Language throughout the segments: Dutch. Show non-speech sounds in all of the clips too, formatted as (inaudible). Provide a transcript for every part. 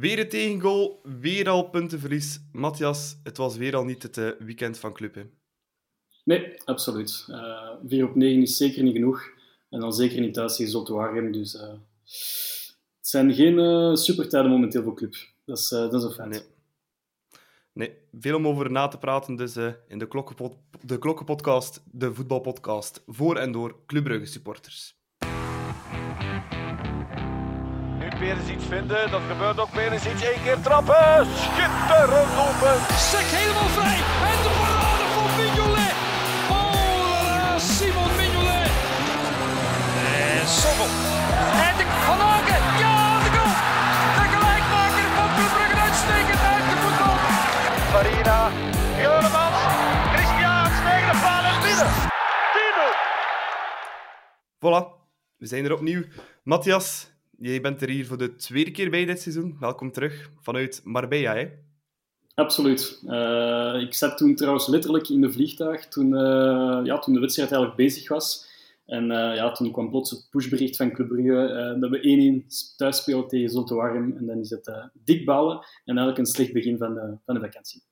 Weer een tegengoal, weer al puntenverlies. Matthias, het was weer al niet het uh, weekend van club. Hè? Nee, absoluut. Uh, 4 op 9 is zeker niet genoeg. En dan zeker niet thuis tegen Zotwaarem. Dus uh, het zijn geen supertijden momenteel voor club. Dat is, dat is een feit. Nee. nee. veel om over na te praten. Dus in de, klokkenpod de Klokkenpodcast, de voetbalpodcast voor en door Club Brugge supporters. Iets vinden. Dat gebeurt ook iets. Eén keer trappen. Schitterend open. Sek helemaal vrij. En de parade van Mignolet. Oh, Simon Mignolet. En Sommel. En de Van Aken. Ja, de goal. De gelijkmaker van Club Brugge uitstekend uit de voetbal. Farina. Juremans. Christian tegen de paal en binnen. Voilà, we zijn er opnieuw. Matthias, Jij bent er hier voor de tweede keer bij dit seizoen. Welkom terug vanuit Marbella, hè? Absoluut. Uh, ik zat toen trouwens letterlijk in de vliegtuig toen, uh, ja, toen de wedstrijd eigenlijk bezig was. En uh, ja, toen kwam plots het pushbericht van Club Brugge dat we 1-1 thuis spelen tegen Zulte. En dan is het dik balen en eigenlijk een slecht begin van de, van de vakantie.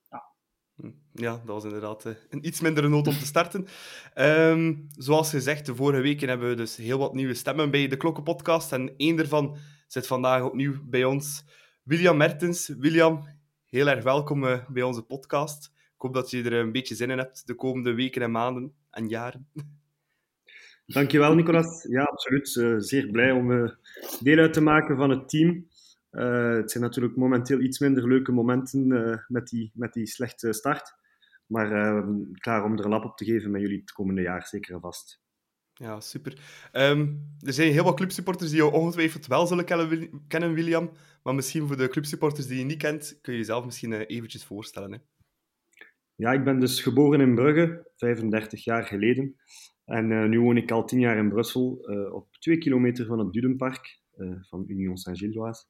Ja. Hm, ja, dat was inderdaad uh, een iets mindere noot om te starten. Um, zoals gezegd, de vorige weken hebben we dus heel wat nieuwe stemmen bij de Klokkenpodcast. En één daarvan zit vandaag opnieuw bij ons, William Mertens. William, heel erg welkom uh, bij onze podcast. Ik hoop dat je er een beetje zin in hebt de komende weken en maanden en jaren. Dankjewel, Nicolas. Ja, absoluut. Uh, zeer blij om deel uit te maken van het team. Uh, het zijn natuurlijk momenteel iets minder leuke momenten uh, met, die, met die slechte start. Maar uh, klaar om er een lap op te geven met jullie het komende jaar, zeker en vast. Ja, super. Um, er zijn heel wat clubsupporters die jou ongetwijfeld wel zullen kennen, William. Maar misschien voor de clubsupporters die je niet kent, kun je jezelf misschien eventjes voorstellen. Hè? Ja, ik ben dus geboren in Brugge, 35 jaar geleden. En nu woon ik al 10 jaar in Brussel, op 2 kilometer van het Dudenpark van Union Saint-Gilloise.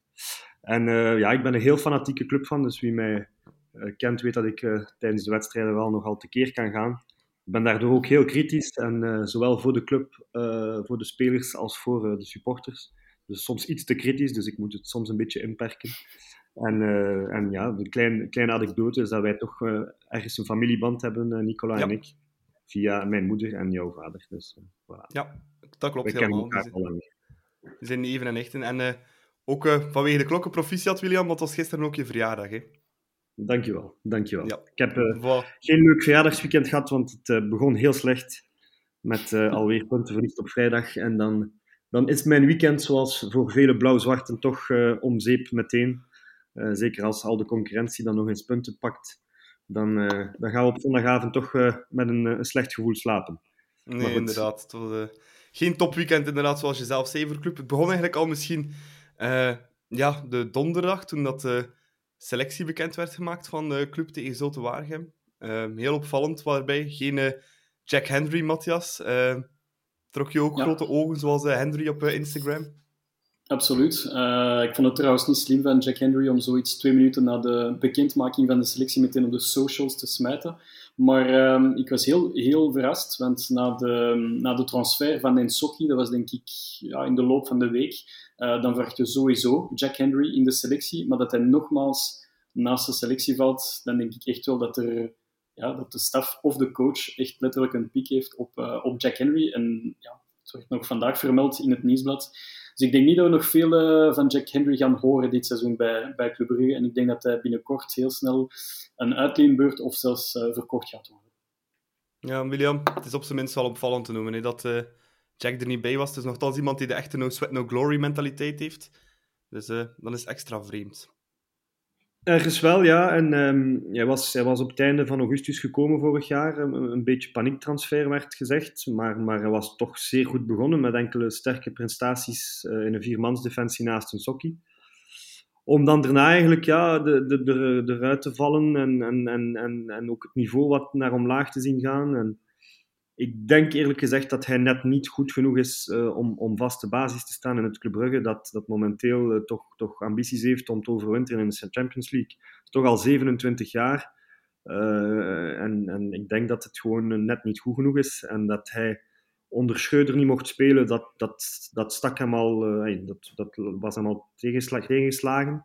En uh, ja, ik ben een heel fanatieke club van, dus wie mij uh, kent weet dat ik uh, tijdens de wedstrijden wel nogal tekeer kan gaan. Ik ben daardoor ook heel kritisch, en zowel voor de club, voor de spelers als voor de supporters. Dus soms iets te kritisch, dus ik moet het soms een beetje inperken. En, en ja, de kleine, kleine anekdote is dat wij toch ergens een familieband hebben, Nicola ja. en ik. Via mijn moeder en jouw vader. Dus, voilà. Ja, dat klopt we helemaal. We zijn even en echten. En ook uh, vanwege de klokken proficiat, William, want het was gisteren ook je verjaardag. Hè? Dankjewel, dankjewel. Ja. Ik heb uh, geen leuk verjaardagsweekend gehad, want het begon heel slecht. Met (laughs) alweer punten verlies op vrijdag. En dan, dan is mijn weekend, zoals voor vele blauw-zwarten, toch om zeep meteen. zeker als al de concurrentie dan nog eens punten pakt. Dan, dan gaan we op zondagavond toch met een, een, slecht gevoel slapen. Nee, inderdaad. Was, geen topweekend, inderdaad, zoals je zelf zei voor club. Het begon eigenlijk al misschien uh, ja, de donderdag, toen dat de selectie bekend werd gemaakt van de club tegen Zulte Waregem. Uh, heel opvallend, waarbij geen uh, Jack Henry, Matthias. trok je ook ja. grote ogen, zoals Henry op Instagram? Absoluut. ik vond het trouwens niet slim van Jack Henry om zoiets twee minuten na de bekendmaking van de selectie meteen op de socials te smijten. Maar uh, ik was heel, heel verrast, want na de, na de transfer van Nensokki, dat was denk ik ja, in de loop van de week, uh, dan verwacht je sowieso Jack Henry in de selectie. Maar dat hij nogmaals naast de selectie valt, dan denk ik echt wel dat, er, ja, dat de staf of de coach echt letterlijk een piek heeft op, uh, op Jack Henry. En ja, wordt nog vandaag vermeld in het nieuwsblad. Dus ik denk niet dat we nog veel uh, van Jack Henry gaan horen dit seizoen bij, bij Club Brugge. En ik denk dat hij binnenkort heel snel een uitleenbeurt of zelfs uh, verkocht gaat worden. Ja, William, het is op zijn minst wel opvallend te noemen hè, dat uh, Jack er niet bij was. Het is nogthans iemand die de echte no sweat, no glory mentaliteit heeft. Dus dan is extra vreemd. Ergens wel, ja. En um, hij, was, hij was op het einde van augustus gekomen vorig jaar. Een, beetje paniektransfer werd gezegd. Maar, maar hij was toch zeer goed begonnen met enkele sterke prestaties uh, in een viermansdefensie naast een sokkie. Om dan daarna eigenlijk ja, de, de, de, eruit te vallen en, en, en, en, en ook het niveau wat naar omlaag te zien gaan. En, ik denk eerlijk gezegd dat hij net niet goed genoeg is uh, om, om vaste basis te staan in het Club Brugge, dat, dat momenteel uh, toch, toch ambities heeft om te overwinteren in de Champions League. Is toch al 27 jaar. Uh, en, en ik denk dat het gewoon net niet goed genoeg is. En dat hij onder Schreuder niet mocht spelen, dat, dat, dat stak hem al, dat, dat was hem al tegenslag, tegengeslagen.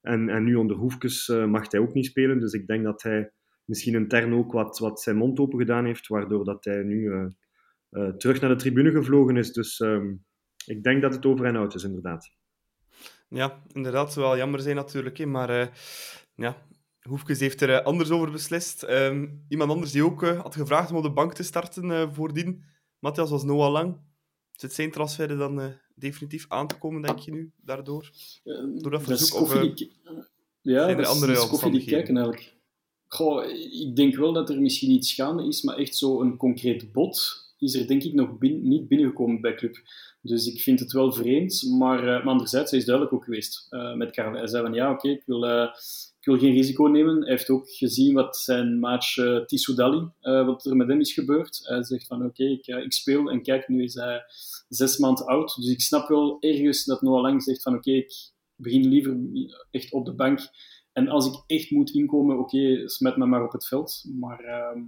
En, en nu onder Hoefkes mag hij ook niet spelen. Dus ik denk dat hij misschien intern ook wat, wat zijn mond open gedaan heeft, waardoor dat hij nu terug naar de tribune gevlogen is. Dus ehm, ik denk dat het over en out is, inderdaad. Ja, inderdaad. zou wel jammer zijn natuurlijk. Hè, maar uh, ja, Hoefkes heeft er anders over beslist. Ehm, iemand anders die ook had gevraagd om op de bank te starten voordien, Matthias, was Noah Lang. Zit zijn transfer dan definitief aan te komen, denk je nu, daardoor? Door dat verzoek? Of. Ja, dat andere is koffie die kijken eigenlijk. Goh, ik denk wel dat er misschien iets gaande is, maar echt zo een concreet bod is er denk ik nog niet binnengekomen bij Club. Dus ik vind het wel vreemd, maar, uh, maar anderzijds, hij is duidelijk ook geweest uh, met Karel. Hij zei van ja, oké, ik, wil, uh, ik wil geen risico nemen. Hij heeft ook gezien wat zijn match uh, Tissoudali, wat er met hem is gebeurd. Hij zegt van oké, ik, ik, speel en kijk, nu is hij zes maanden oud. Dus ik snap wel ergens dat Noah Lang zegt van oké, ik begin liever echt op de bank. En als ik echt moet inkomen, oké, smet me maar op het veld. Maar ehm,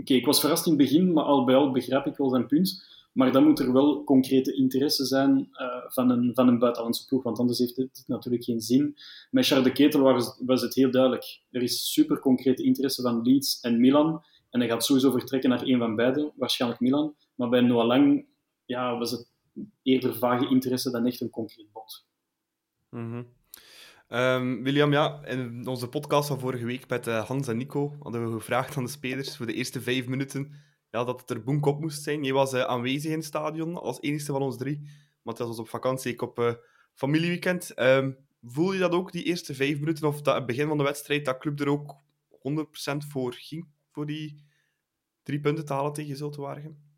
Oké, ik was verrast in het begin, maar al bij al begrijp ik wel zijn punt. Maar dan moet er wel concrete interesse zijn uh, van, een, van een buitenlandse ploeg, want anders heeft het natuurlijk geen zin. Met Charles de Ketel was, was het heel duidelijk. Er is super concrete interesse van Leeds en Milan. En hij gaat sowieso vertrekken naar een van beide, waarschijnlijk Milan. Maar bij Noah Lang ja, was het eerder vage interesse dan echt een concreet bod. Mm Um, William, ja, in onze podcast van vorige week met uh, Hans en Nico hadden we gevraagd aan de spelers voor de eerste vijf minuten ja, dat het er boenkop moest zijn. Je was uh, aanwezig in het stadion als enige van ons drie, het was op vakantie, ik op uh, familieweekend. Um, voel je dat ook, die eerste vijf minuten, of dat het begin van de wedstrijd, dat club er ook 100% voor ging, voor die drie punten te halen tegen Zultewaardigem?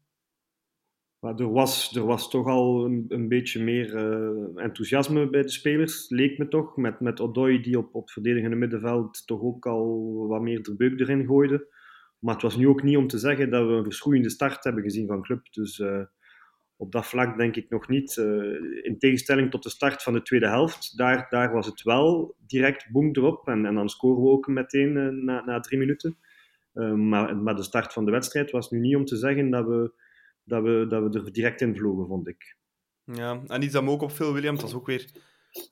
Maar er was, er was toch al een, een beetje meer uh, enthousiasme bij de spelers, leek me toch. Met, met Odoi die op, op verdedigende middenveld toch ook al wat meer de beuk erin gooide. Maar het was nu ook niet om te zeggen dat we een verschroeiende start hebben gezien van club. Dus uh, op dat vlak denk ik nog niet. Uh, in tegenstelling tot de start van de tweede helft, daar, daar was het wel direct boom erop. En, en dan scoren we ook meteen na, na drie minuten. maar, maar de start van de wedstrijd was nu niet om te zeggen dat we dat we, dat we er direct in vlogen, vond ik. Ja, en iets dat me ook opviel, William, het was ook weer...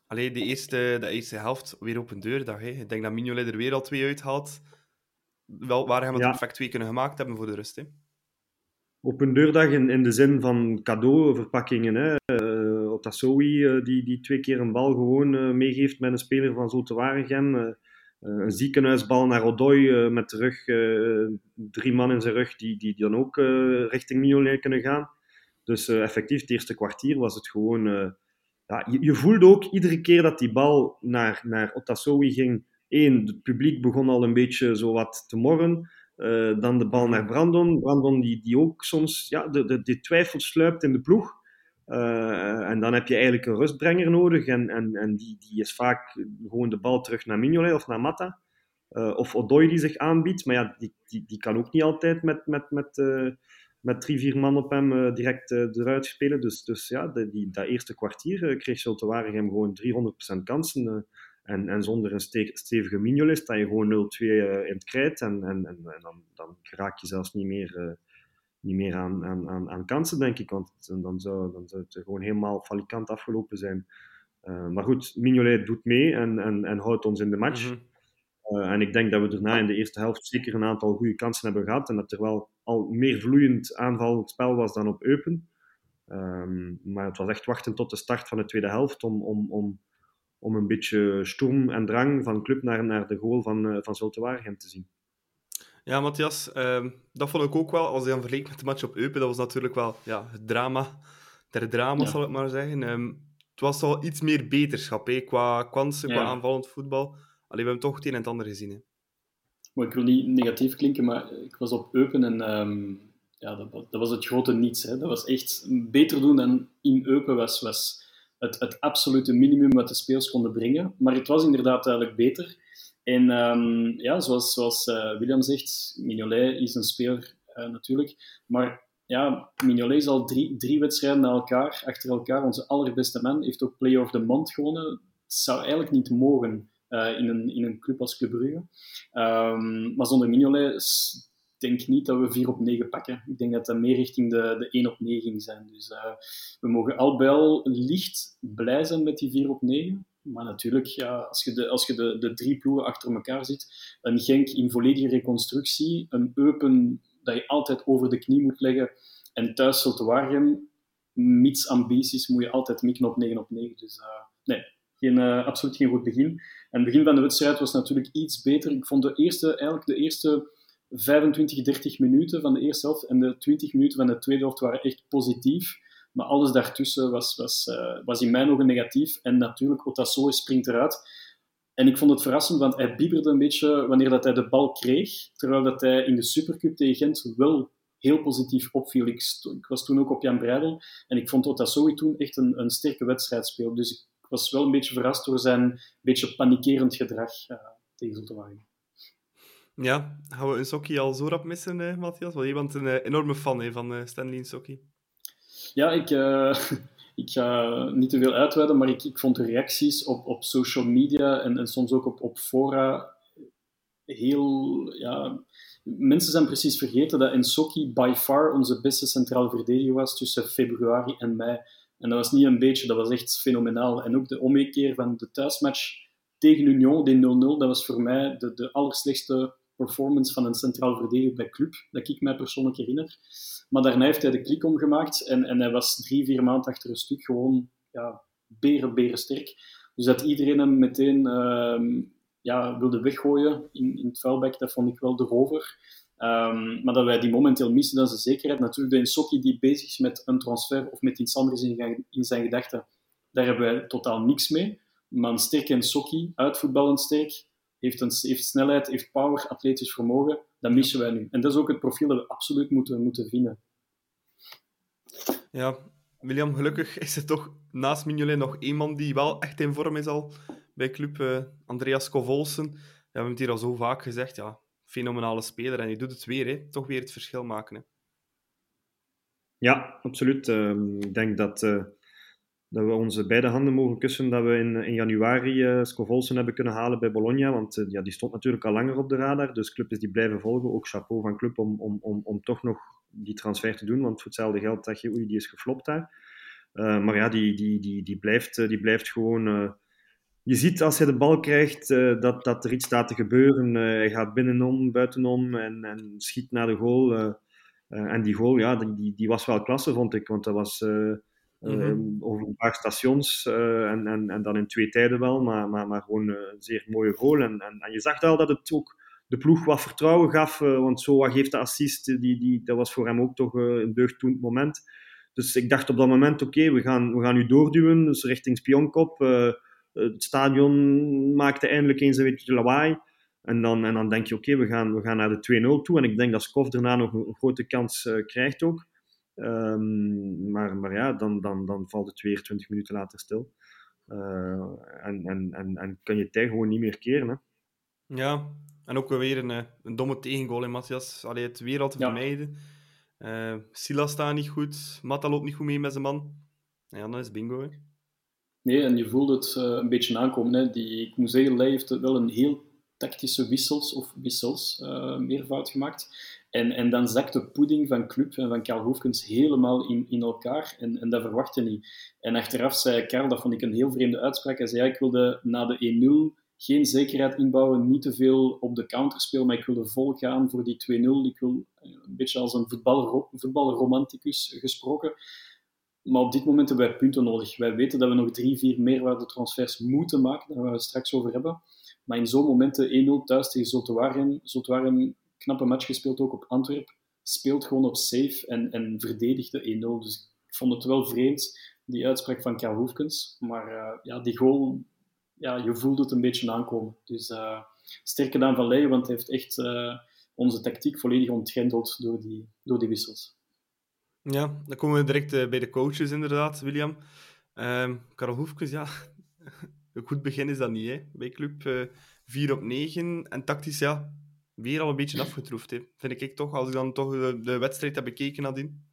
Allee, de eerste, de eerste helft weer op een deurdag. Hè. Ik denk dat Mignolet er weer al twee uithaalt. Wel, waar gaan we het perfect twee kunnen gemaakt hebben voor de rust. Hè. Op een deurdag in, in de zin van cadeauverpakkingen. Hè. Uh, Otasowi, uh, die, die twee keer een bal gewoon uh, meegeeft met een speler van Zulte Waregem. Eh, een ziekenhuisbal naar Odoi uh, met terug uh, drie man in zijn rug die, die, dan ook richting Mignolet kunnen gaan. Dus effectief, het eerste kwartier was het gewoon... ja, je, voelde ook iedere keer dat die bal naar, naar Otasowi ging... Eén, het publiek begon al een beetje zo wat te morren. dan de bal naar Brandon. Brandon die, die ook soms ja, de, de, die twijfel sluipt in de ploeg. Uh, en dan heb je eigenlijk een rustbrenger nodig. En, en, en die, die is vaak gewoon de bal terug naar Mignolet of naar Mata. Uh, of Odoi die zich aanbiedt. Maar ja, die, die, die kan ook niet altijd met, met, met, uh, met drie, vier man op hem direct eruit spelen. Dus, dus ja, de, die, dat eerste kwartier kreeg Zulte Waregem gewoon 300% kansen. en, en zonder een ste stevige Mignolet sta je gewoon 0-2 in het krijt. En, en, en, en, dan, dan raak je zelfs niet meer niet meer aan, aan, aan, kansen, denk ik. Want dan zou, dan zou het gewoon helemaal falikant afgelopen zijn. Uh, maar goed, Mignolet doet mee en, en, en houdt ons in de match. Mm uh, en ik denk dat we daarna in de eerste helft zeker een aantal goede kansen hebben gehad. En dat er wel al meer vloeiend aanvallend spel was dan op Eupen. Um, maar het was echt wachten tot de start van de tweede helft om, om, om, om een beetje stoem en drang van club naar, naar de goal van, uh, van Zulte Waregem te zien. Ja, Matthias, uh, dat vond ik ook wel, als je dan vergelijkt met de match op Eupen, dat was natuurlijk wel ja, het drama ter drama, zal ik maar zeggen. Um, het was wel iets meer beterschap, hè, qua kansen, ja. qua aanvallend voetbal. Alleen we hebben toch het een en het ander gezien. Hè. Maar ik wil niet negatief klinken, maar ik was op Eupen en um, ja, dat, dat, was het grote niets. Hè. Dat was echt beter doen dan in Eupen was, was het, het absolute minimum wat de spelers konden brengen. Maar het was inderdaad eigenlijk beter. En um, ja, zoals, zoals uh, William zegt, Mignolet is een speler uh, natuurlijk. Maar ja, Mignolet is al drie, drie wedstrijden na elkaar, achter elkaar, onze allerbeste man. Heeft ook Play of the Month gewonnen. Het zou eigenlijk niet mogen uh, in, een, in een club als Club Brugge. Um, maar zonder Mignolet denk niet dat we 4 op 9 pakken. Ik denk dat dat meer richting de, de 1 op 9 ging zijn. Dus we mogen al bij licht blij zijn met die 4 op 9. Maar natuurlijk, ja, als je, de, als je de, de drie ploegen achter elkaar ziet, een Genk in volledige reconstructie, een Eupen dat je altijd over de knie moet leggen, en thuis Zulte Waregem, mits ambities, moet je altijd mikken op 9 op 9. Dus uh, nee, geen, uh, absoluut geen goed begin. En het begin van de wedstrijd was natuurlijk iets beter. Ik vond de eerste, eigenlijk de eerste 25, 30 minuten van de eerste helft en de 20 minuten van de tweede helft waren echt positief. Maar alles daartussen was, was, uh, was in mijn ogen negatief. En natuurlijk, Otasoe springt eruit. En ik vond het verrassend, want hij bieberde een beetje wanneer dat hij de bal kreeg. Terwijl dat hij in de Supercup tegen Gent wel heel positief opviel. Ik, ik was toen ook op Jan Breidel. En ik vond Otasoe toen echt een, een sterke wedstrijd spelen. Dus ik was wel een beetje verrast door zijn beetje panikerend gedrag uh, tegen Zultewagen. Ja, gaan we een Sokkie al zo rap missen, uh, Matthias? Want je bent een enorme fan van Stanley Sokkie. Ja, ik, (laughs) ik ga niet te veel uitweiden, maar ik, ik vond de reacties op, op social media en, en soms ook op, op fora heel... Ja, mensen zijn precies vergeten dat Nsokki by far onze beste centrale verdediger was tussen februari en mei. En dat was niet een beetje, dat was echt fenomenaal. En ook de ommekeer van de thuismatch tegen Union, die 0-0, dat was voor mij de, de allerslechtste performance van een centraal verdediger bij club, dat ik mij persoonlijk herinner. Maar daarna heeft hij de klik omgemaakt en, en hij was drie, vier maanden achter een stuk gewoon ja, beren, beren sterk. Dus dat iedereen hem meteen uh, ja, wilde weggooien in, in het vuilbek, dat vond ik wel de rover. Um, maar dat wij die momenteel missen, dat is de zekerheid. Natuurlijk, de Insokki die bezig is met een transfer of met iets anders in, zijn gedachten, daar hebben wij totaal niks mee. Maar een sterke Insokki, uitvoetballend sterk, heeft, een, heeft snelheid, heeft power, atletisch vermogen, dat missen wij nu. En dat is ook het profiel dat we absoluut moeten, moeten vinden. Ja, William, gelukkig is er toch naast Mignolet nog één man die wel echt in vorm is al bij club, uh, Andreas Kovolsen. Ja, we hebben het hier al zo vaak gezegd, ja, fenomenale speler. En die doet het weer, hè. toch weer het verschil maken. Hè. Ja, absoluut. Uh, ik denk dat, uh, dat we onze beide handen mogen kussen dat we in, in januari uh, Scovolsen hebben kunnen halen bij Bologna. Want ja, die stond natuurlijk al langer op de radar. Dus club is die blijven volgen. Ook chapeau van club om, om, om, om toch nog die transfer te doen. Want voor hetzelfde geld dacht je, oei, die is geflopt daar. maar ja, die, die, die, die, blijft, die blijft gewoon je ziet als hij de bal krijgt dat, dat er iets staat te gebeuren. Hij gaat binnenom, buitenom en, en schiet naar de goal. En die goal, ja, die, die was wel klasse, vond ik. Want dat was mm-hmm. over een paar stations en, en, en dan in twee tijden wel. Maar, maar, maar gewoon een zeer mooie goal. En, en, je zag wel dat het ook de ploeg wat vertrouwen gaf. want Soa geeft de assist. Die, die, dat was voor hem ook toch een deugdtoend moment. Dus ik dacht op dat moment, oké, we, gaan, we gaan nu doorduwen. Dus richting Spionkop het stadion maakte eindelijk eens een beetje lawaai. En dan, en dan denk je, oké, we, gaan, we gaan naar de 2-0 toe. En ik denk dat Skov daarna nog een, grote kans krijgt ook. Um, maar, maar ja, dan, dan, dan valt het weer 20 minuten later stil. Uh, en, en, en, en kan je tijd gewoon niet meer keren. Hè? Ja, en ook weer een, eh, een domme tegengoal in Matthias. Allee, het weer al te vermijden. Uh, Silas staat niet goed. Matta loopt niet goed mee met zijn man. Ja, dan is bingo. Hè. Nee, en je voelt het uh, een beetje aankomen. Hè. Die, ik moet zeggen, Leij heeft wel een heel tactische wissels, of wissels, uh, meervoud gemaakt. En, en dan zakt de pudding van Club en van Karl Hoefkens helemaal in, in elkaar. En, en dat verwachtte niet. En achteraf zei Karl, dat vond ik een heel vreemde uitspraak, hij zei, ja, ik wilde na de 1-0 geen zekerheid inbouwen, niet te veel op de counter spelen, maar ik wilde vol gaan voor die 2-0. Ik wil een beetje als een voetballer, voetbalromanticus gesproken. Maar op dit moment hebben wij punten nodig. Wij weten dat we nog drie, vier meerwaardetransfers moeten maken, daar gaan we het straks over hebben. Maar in zo'n momenten 1-0 thuis tegen Zoltewaren, Zoltewaren knappe match gespeeld ook op Antwerp, speelt gewoon op safe en, en verdedigde 1-0. Dus ik vond het wel vreemd, die uitspraak van Karl Hoefkens. Maar uh, ja, die goal, ja, je voelde het een beetje aankomen. Dus uh, sterke dan van Leijen, want hij heeft echt uh, onze tactiek volledig ontgrendeld door die, door die wissels. Ja, dan komen we direct bij de coaches inderdaad, William. Um, Karel Hoefkes, ja, (laughs) een goed begin is dat niet hè? bij club. Uh, eh, 4 op 9 en tactisch, ja, weer al een beetje afgetroefd. Vind ik toch, als ik dan toch de, de wedstrijd heb bekeken nadien.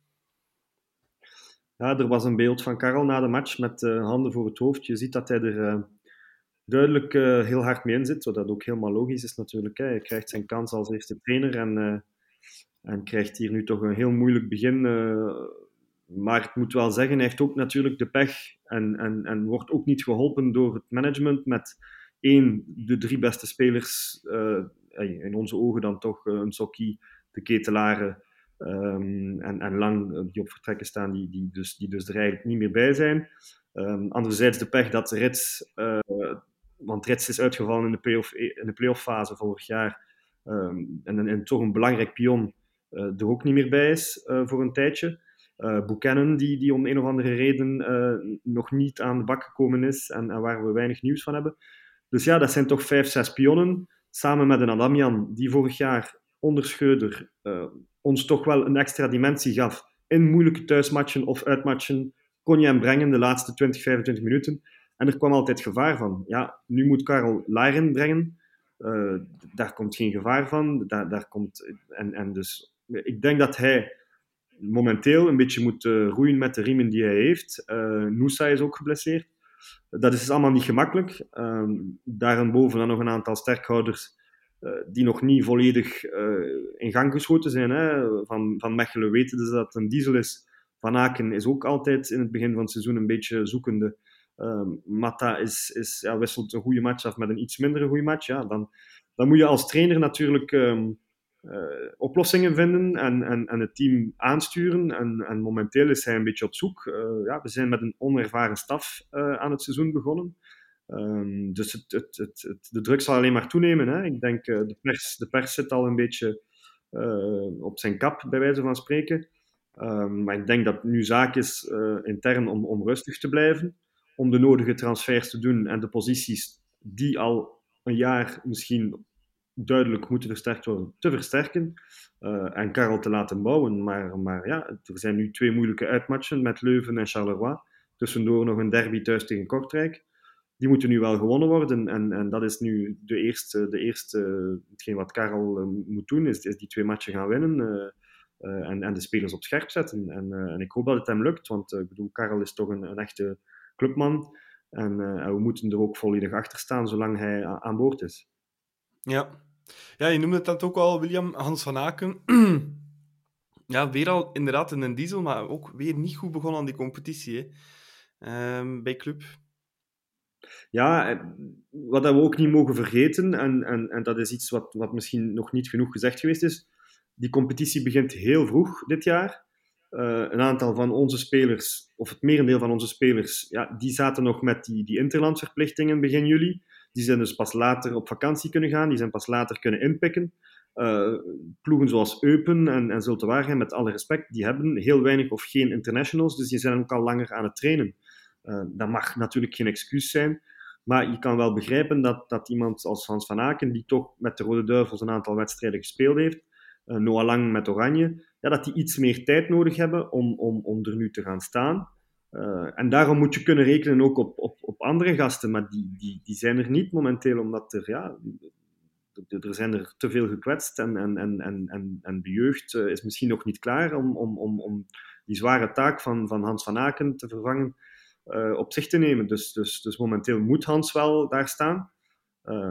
Ja, er was een beeld van Karel na de match met uh, handen voor het hoofd. Je ziet dat hij er duidelijk heel hard mee in zit, wat ook helemaal logisch is natuurlijk. Hè. Hij krijgt zijn kans als eerste trainer en en krijgt hier nu toch een heel moeilijk begin. Maar ik moet wel zeggen, hij heeft ook natuurlijk de pech en, en, en wordt ook niet geholpen door het management met één, de drie beste spelers, in onze ogen dan toch uh, een Sokkie, de Ketelaren um, en, en Lang, die op vertrekken staan, die, die, dus, die dus er eigenlijk niet meer bij zijn. Um, anderzijds de pech dat Rits, uh, want Rits is uitgevallen in de playoff, in de fase vorig jaar, um, en, en, toch een belangrijk pion er ook niet meer bij is voor een tijdje uh, Buchanan, die, die om een of andere reden nog niet aan de bak gekomen is en, en, waar we weinig nieuws van hebben. Dus ja, dat zijn toch vijf, zes pionnen. Samen met een Adamian, die vorig jaar onder Scheuder uh, ons toch wel een extra dimensie gaf in moeilijke thuismatchen of uitmatchen. Kon je hem brengen de laatste 20, 25 minuten. En er kwam altijd gevaar van. Ja, nu moet Karel Laren brengen. daar komt geen gevaar van. Daar, daar komt, en, en dus ik denk dat hij momenteel een beetje moet uh, roeien met de riemen die hij heeft. Uh, is ook geblesseerd. Dat is allemaal niet gemakkelijk. Uh, daarboven dan nog een aantal sterkhouders uh, die nog niet volledig in gang geschoten zijn. Hè. Van, van Mechelen weten dus dat het een diesel is. Van Aken is ook altijd in het begin van het seizoen een beetje zoekende. Ehm, Mata is, is, ja, wisselt een goede match af met een iets mindere goede match. Ja, dan, dan moet je als trainer natuurlijk um, uh, oplossingen vinden en, en, en het team aansturen. En, en momenteel is hij een beetje op zoek. Uh, ja, we zijn met een onervaren staf uh, aan het seizoen begonnen. Um, dus het, het, het, de druk zal alleen maar toenemen. Hè. Ik denk de, pers, de pers zit al een beetje op zijn kap, bij wijze van spreken. Um, maar ik denk dat het nu zaak is intern om, om rustig te blijven. Om de nodige transfers te doen en de posities die al een jaar misschien duidelijk moeten versterkt worden, te versterken uh, en Karel te laten bouwen. Maar, maar ja, er zijn nu twee moeilijke uitmatchen met Leuven en Charleroi. Tussendoor nog een derby thuis tegen Kortrijk. Die moeten nu wel gewonnen worden. En, en dat is nu de eerste, de eerste hetgeen wat Karel uh, moet doen, is, is die twee matchen gaan winnen. Uh, en, en de spelers op scherp zetten. En, en ik hoop dat het hem lukt, want ik bedoel, Karel is toch een, een echte clubman. En we moeten er ook volledig achter staan zolang hij aan boord is. Ja, ja, je noemde dat ook al, William, Hans van Aken. (clears throat) ja, weer al inderdaad in een diesel, maar ook weer niet goed begonnen aan die competitie hè. Um, bij Club. Ja, eh, wat we ook niet mogen vergeten, en, en, en dat is iets wat, wat misschien nog niet genoeg gezegd geweest is, die competitie begint heel vroeg dit jaar. Uh, een aantal van onze spelers, of het merendeel van onze spelers, ja, die zaten nog met die, die interlandverplichtingen begin juli. Die zijn dus pas later op vakantie kunnen gaan, die zijn pas later kunnen inpikken. Uh, ploegen zoals Eupen en, en Waregem, met alle respect, die hebben heel weinig of geen internationals, dus die zijn ook al langer aan het trainen. Uh, dat mag natuurlijk geen excuus zijn, maar je kan wel begrijpen dat, dat iemand als Hans van Aken, die toch met de Rode Duivels een aantal wedstrijden gespeeld heeft, uh, Noah Lang met Oranje, ja, dat die iets meer tijd nodig hebben om, om, om er nu te gaan staan. Uh, en daarom moet je kunnen rekenen ook op, op, op andere gasten, maar die, die, die zijn er niet momenteel, omdat er, ja, er zijn er te veel gekwetst en, en, en, en, en de jeugd uh, is misschien nog niet klaar om, om, om, om die zware taak van, van Hans van Aken te vervangen uh, op zich te nemen. Dus, dus, dus momenteel moet Hans wel daar staan.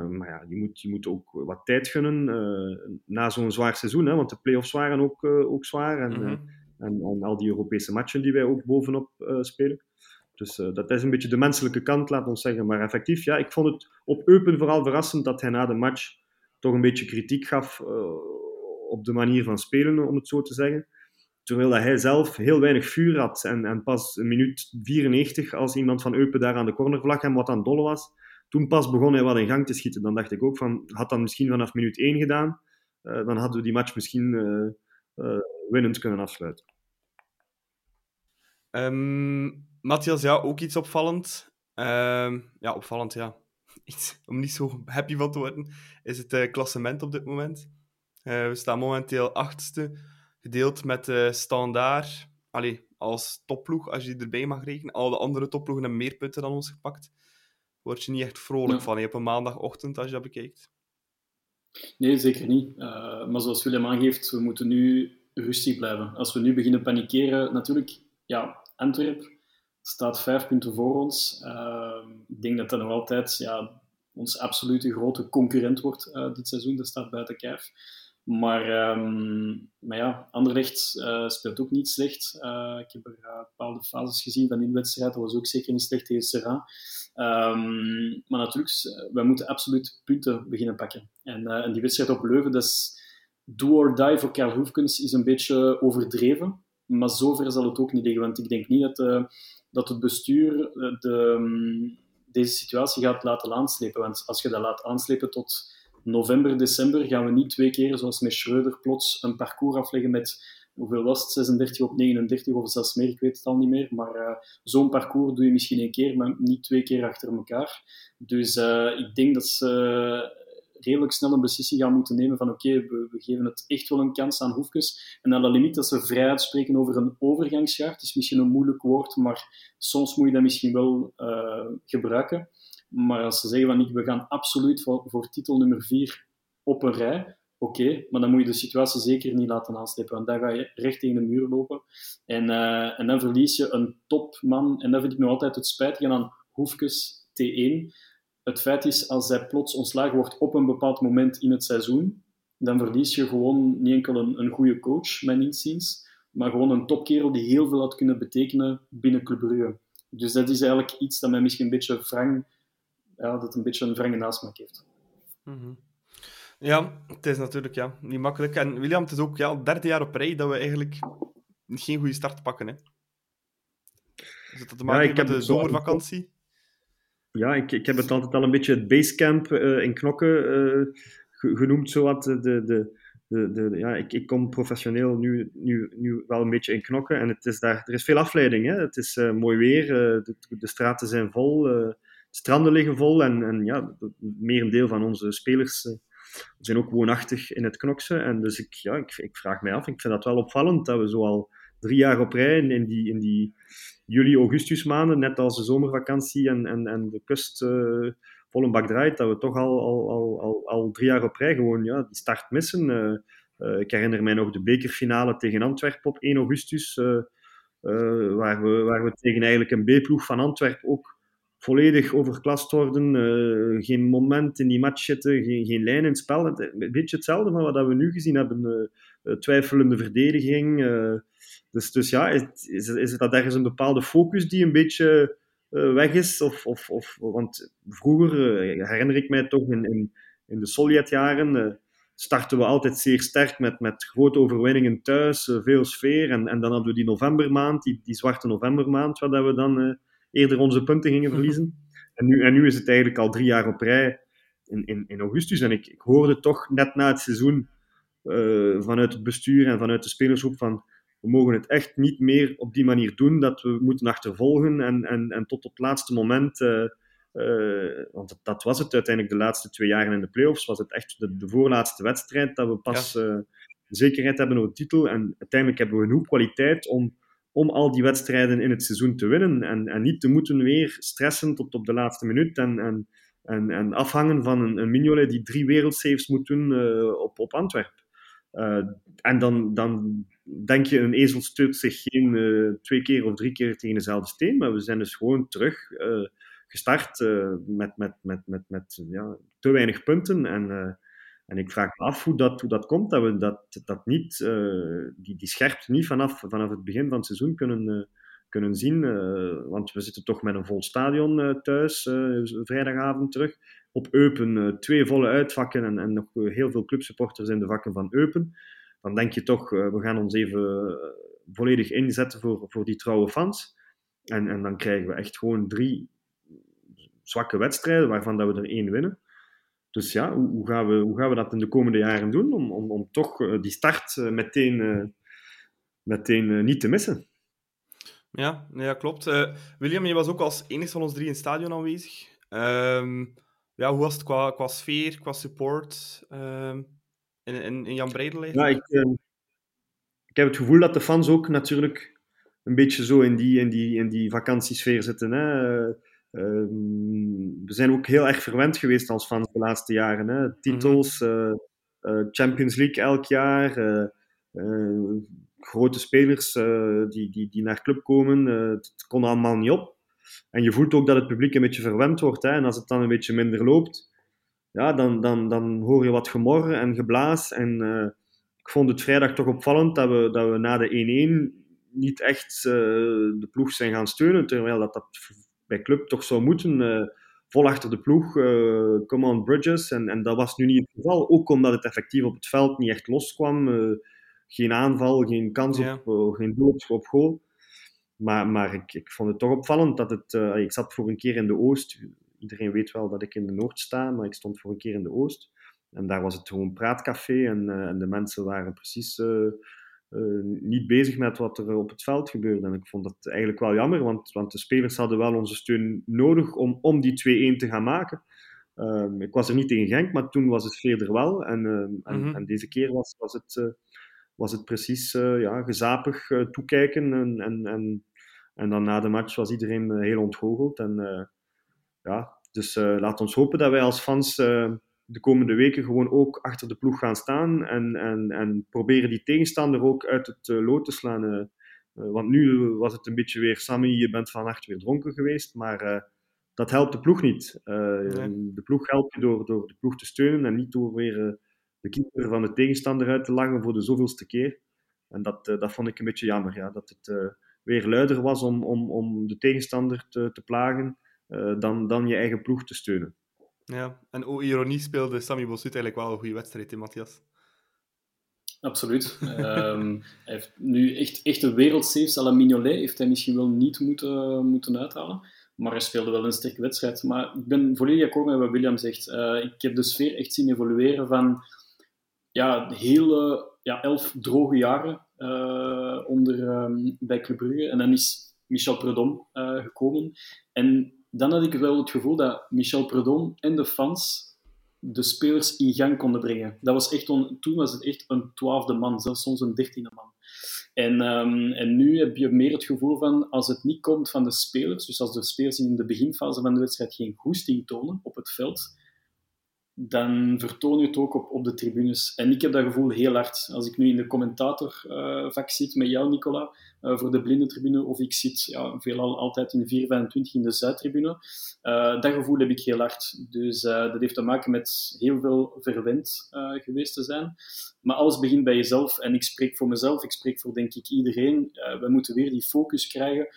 maar ja, je moet, je moet ook wat tijd gunnen na zo'n zwaar seizoen, hè, want de play-offs waren ook, ook zwaar. En, mm -hmm en, al die Europese matchen die wij ook bovenop uh, spelen. Dus uh, dat is een beetje de menselijke kant, laat ons zeggen. Maar effectief, ja, ik vond het op Eupen vooral verrassend dat hij na de match toch een beetje kritiek gaf uh, op de manier van spelen, om het zo te zeggen. Terwijl dat hij zelf heel weinig vuur had. En, en pas een minuut 94, als iemand van Eupen daar aan de cornervlag hem wat aan dolle was, toen pas begon hij wat in gang te schieten. Dan dacht ik ook van, had dat misschien vanaf minuut 1 gedaan, dan hadden we die match misschien winnend kunnen afsluiten. Um, Matthias, ja, ook iets opvallend. Um, ja, opvallend, ja. (laughs) Iets om niet zo happy van te worden, is het uh, klassement op dit moment. Uh, we staan momenteel achtste, gedeeld met uh, Standaard. Allee, als topploeg, als je die erbij mag rekenen. Al de andere topploegen hebben meer punten dan ons gepakt. Word je niet echt vrolijk ja. van, je op een maandagochtend, als je dat bekijkt. Nee, zeker niet. Uh, maar zoals Willem aangeeft, we moeten nu rustig blijven. Als we nu beginnen panikeren, natuurlijk, ja, Antwerp staat vijf punten voor ons. Uh, ik denk dat dat nog altijd ja, ons absolute grote concurrent wordt uh, dit seizoen. Dat staat buiten kijf. Maar, ehm, maar ja, Anderlecht uh, speelt ook niet slecht. Uh, ik heb er bepaalde fases gezien van die wedstrijd. Dat was ook zeker niet slecht tegen Serra. Um, maar natuurlijk, wij moeten absoluut punten beginnen pakken. En, en die wedstrijd op Leuven, dat is do or die voor Karl Hoefkens, is een beetje overdreven. Maar zover zal het ook niet liggen. Want ik denk niet dat, dat het bestuur de, um, deze situatie gaat laten aanslepen. Want als je dat laat aanslepen tot november, december gaan we niet twee keer, zoals met Schreuder, plots een parcours afleggen met, hoeveel was het, 36 op 39 of zelfs meer, ik weet het al niet meer. Maar uh, zo'n parcours doe je misschien een keer, maar niet twee keer achter elkaar. Dus ik denk dat ze redelijk snel een beslissing gaan moeten nemen van oké, we, geven het echt wel een kans aan Hoefkes. En aan de limiet dat ze vrij uitspreken over een overgangsjaar. Het is misschien een moeilijk woord, maar soms moet je dat misschien wel uh, gebruiken. Maar als ze zeggen van we gaan absoluut voor, titel nummer 4 op een rij, oké, maar dan moet je de situatie zeker niet laten aanslepen, want dan ga je recht tegen de muur lopen. En, uh, en dan verlies je een topman, en dat vind ik nog altijd het spijtige aan Hoefkes T1. Het feit is, als hij plots ontslagen wordt op een bepaald moment in het seizoen, dan verlies je gewoon niet enkel een, een goede coach, mijn inziens, maar gewoon een topkerel die heel veel had kunnen betekenen binnen Club Brugge. Dus dat is eigenlijk iets dat mij misschien een beetje wrang ja, dat een beetje een wrange nasmaak heeft. Mm -hmm. Ja, het is natuurlijk ja, niet makkelijk. En William, het is ook ja, het derde jaar op rij dat we eigenlijk geen goede start pakken. Hè. Is dat te maken ja, ik met de zomervakantie? Ja, ik, ik heb het altijd al een beetje het basecamp uh, in Knokken uh, genoemd. Zowat. De, de, de, de, ja, ik, ik kom professioneel nu, nu, nu wel een beetje in Knokken. En het is daar, er is veel afleiding. Hè. Het is uh, mooi weer, de, de, straten zijn vol stranden liggen vol. En, en ja, meer een deel van onze spelers zijn ook woonachtig in het Knokse. En dus ik, ja, ik, ik, vraag mij af, ik vind dat wel opvallend dat we zo al drie jaar op rij in die, in die juli-augustus maanden, net als de zomervakantie en, en, en de kust uh, bak draait, dat we toch al, al, al, al, al drie jaar op rij gewoon ja, die start missen. Uh, ik herinner mij nog de bekerfinale tegen Antwerpen op 1 augustus, waar, we, waar we tegen eigenlijk een B-ploeg van Antwerpen ook volledig overklast worden. Geen moment in die match zitten, geen, geen lijn in het spel. een beetje hetzelfde van wat we nu gezien hebben. Uh, twijfelende verdediging. Dus, dus ja, is, is, het dat ergens een bepaalde focus die een beetje weg is? Of, of, of, want vroeger, herinner ik mij toch in, in, in de Sovjetjaren starten we altijd zeer sterk met, met grote overwinningen thuis, veel sfeer. En, en dan hadden we die novembermaand, die, die zwarte novembermaand, waar we dan eerder onze punten gingen (laughs) verliezen. En nu, en nu is het eigenlijk al drie jaar op rij in, in, in augustus. En ik, ik hoorde toch net na het seizoen uh, vanuit het bestuur en vanuit de spelersgroep van we mogen het echt niet meer op die manier doen, dat we moeten achtervolgen en, en, en tot op het laatste moment, uh, uh, want dat was het uiteindelijk de laatste twee jaren in de playoffs, was het echt de, de voorlaatste wedstrijd dat we pas ja. zekerheid hebben over de titel. En uiteindelijk hebben we genoeg kwaliteit om om al die wedstrijden in het seizoen te winnen. En, en niet te moeten weer stressen tot op de laatste minuut en, en, en, en afhangen van een, een Mignolet die drie wereldsaves moet doen op, op Antwerpen. Uh, en dan, dan denk je, een ezel stuurt zich geen uh, twee keer of drie keer tegen dezelfde steen, maar we zijn dus gewoon terug gestart met, met, met, met, met ja, te weinig punten. En en ik vraag me af hoe dat, hoe dat komt, dat we dat, dat niet, die, die scherpte niet vanaf, vanaf het begin van het seizoen kunnen, kunnen zien. Want we zitten toch met een vol stadion thuis, vrijdagavond terug. Op Eupen twee volle uitvakken en, en nog heel veel clubsupporters in de vakken van Eupen. Dan denk je toch, we gaan ons even volledig inzetten voor, voor die trouwe fans. En, en dan krijgen we echt gewoon drie zwakke wedstrijden, waarvan dat we er één winnen. Dus ja, hoe, hoe, gaan we, hoe gaan we dat in de komende jaren doen om, om, om toch die start meteen, meteen niet te missen? Ja, ja klopt. William, je was ook als enige van ons drie in het stadion aanwezig. Um, ja, hoe was het qua, qua sfeer, qua support um, in, in, in Jan Breidel? Ja, ik, ik heb het gevoel dat de fans ook natuurlijk een beetje zo in die, in die, in die vakantiesfeer zitten. Hè? Ehm, we zijn ook heel erg verwend geweest als fans de laatste jaren. Hè? Titels, mhm. eh, eh, Champions League elk jaar, eh, grote spelers die, die, die naar club komen. het kon allemaal niet op. En je voelt ook dat het publiek een beetje verwend wordt. Hè? En als het dan een beetje minder loopt, ja, dan, dan, dan hoor je wat gemor en geblaas. En uh, ik vond het vrijdag toch opvallend dat we, dat we na de 1-1 niet echt uh, de ploeg zijn gaan steunen, terwijl dat, dat bij club toch zou moeten. Uh, vol achter de ploeg, come on Bridges. En, en dat was nu niet het geval, ook omdat het effectief op het veld niet echt loskwam. geen aanval, geen kans Ja. op, geen doel op, op goal. Maar, maar ik, ik vond het toch opvallend dat het... eh, ik zat voor een keer in de Oost. Iedereen weet wel dat ik in de Noord sta, maar ik stond voor een keer in de Oost. En daar was het gewoon praatcafé en, eh, en de mensen waren precies eh, niet bezig met wat er op het veld gebeurde. En ik vond dat eigenlijk wel jammer, want, want de spelers hadden wel onze steun nodig om, om die 2-1 te gaan maken. Ehm, ik was er niet tegen Genk, maar toen was het veerder wel. En, ehm, Mhm. en deze keer was, was het... was het precies eh, ja, gezapig eh, toekijken. En, en, en, en dan na de match was iedereen eh, heel ontgoocheld. En, ja, dus laat ons hopen dat wij als fans de komende weken gewoon ook achter de ploeg gaan staan. En, en, en proberen die tegenstander ook uit het lood te slaan. want nu was het een beetje weer, Sammy, je bent vannacht weer dronken geweest. Maar dat helpt de ploeg niet. Nee. De ploeg helpt je door, door de ploeg te steunen en niet door weer... de keeper van de tegenstander uit te lachen voor de zoveelste keer. En dat, eh, dat vond ik een beetje jammer, ja, dat het eh, weer luider was om, om, om de tegenstander te, te plagen eh, dan, dan je eigen ploeg te steunen. Ja, en o ironie speelde Sammy Bossut eigenlijk wel een goede wedstrijd, hè, Matthias? Absoluut. Ehm, hij heeft nu echt, echt een wereldsaves à la Mignolet heeft hij misschien wel niet moeten, moeten uithalen. Maar hij speelde wel een sterke wedstrijd. Maar ik ben volledig akkoord met wat William zegt. Eh, ik heb de sfeer echt zien evolueren van ja, hele ja, elf droge jaren eh, onder, ehm, bij Club. En dan is Michel Predom eh, gekomen. En dan had ik wel het gevoel dat Michel Predom en de fans de spelers in gang konden brengen. Dat was echt toen was het echt een twaalfde man, zelfs soms een dertiende man. En, ehm, en nu heb je meer het gevoel van, als het niet komt van de spelers, dus als de spelers in de beginfase van de wedstrijd geen goesting tonen op het veld, dan vertoon je het ook op, op de tribunes. En ik heb dat gevoel heel hard. Als ik nu in de commentatorvak zit met jou, Nicola, eh, voor de blindentribune, of ik zit ja, veelal altijd in de 425 in de Zuidtribune, eh, dat gevoel heb ik heel hard. Dus eh, dat heeft te maken met heel veel verwend geweest te zijn. Maar alles begint bij jezelf. En ik spreek voor mezelf, ik spreek voor denk ik iedereen. We moeten weer die focus krijgen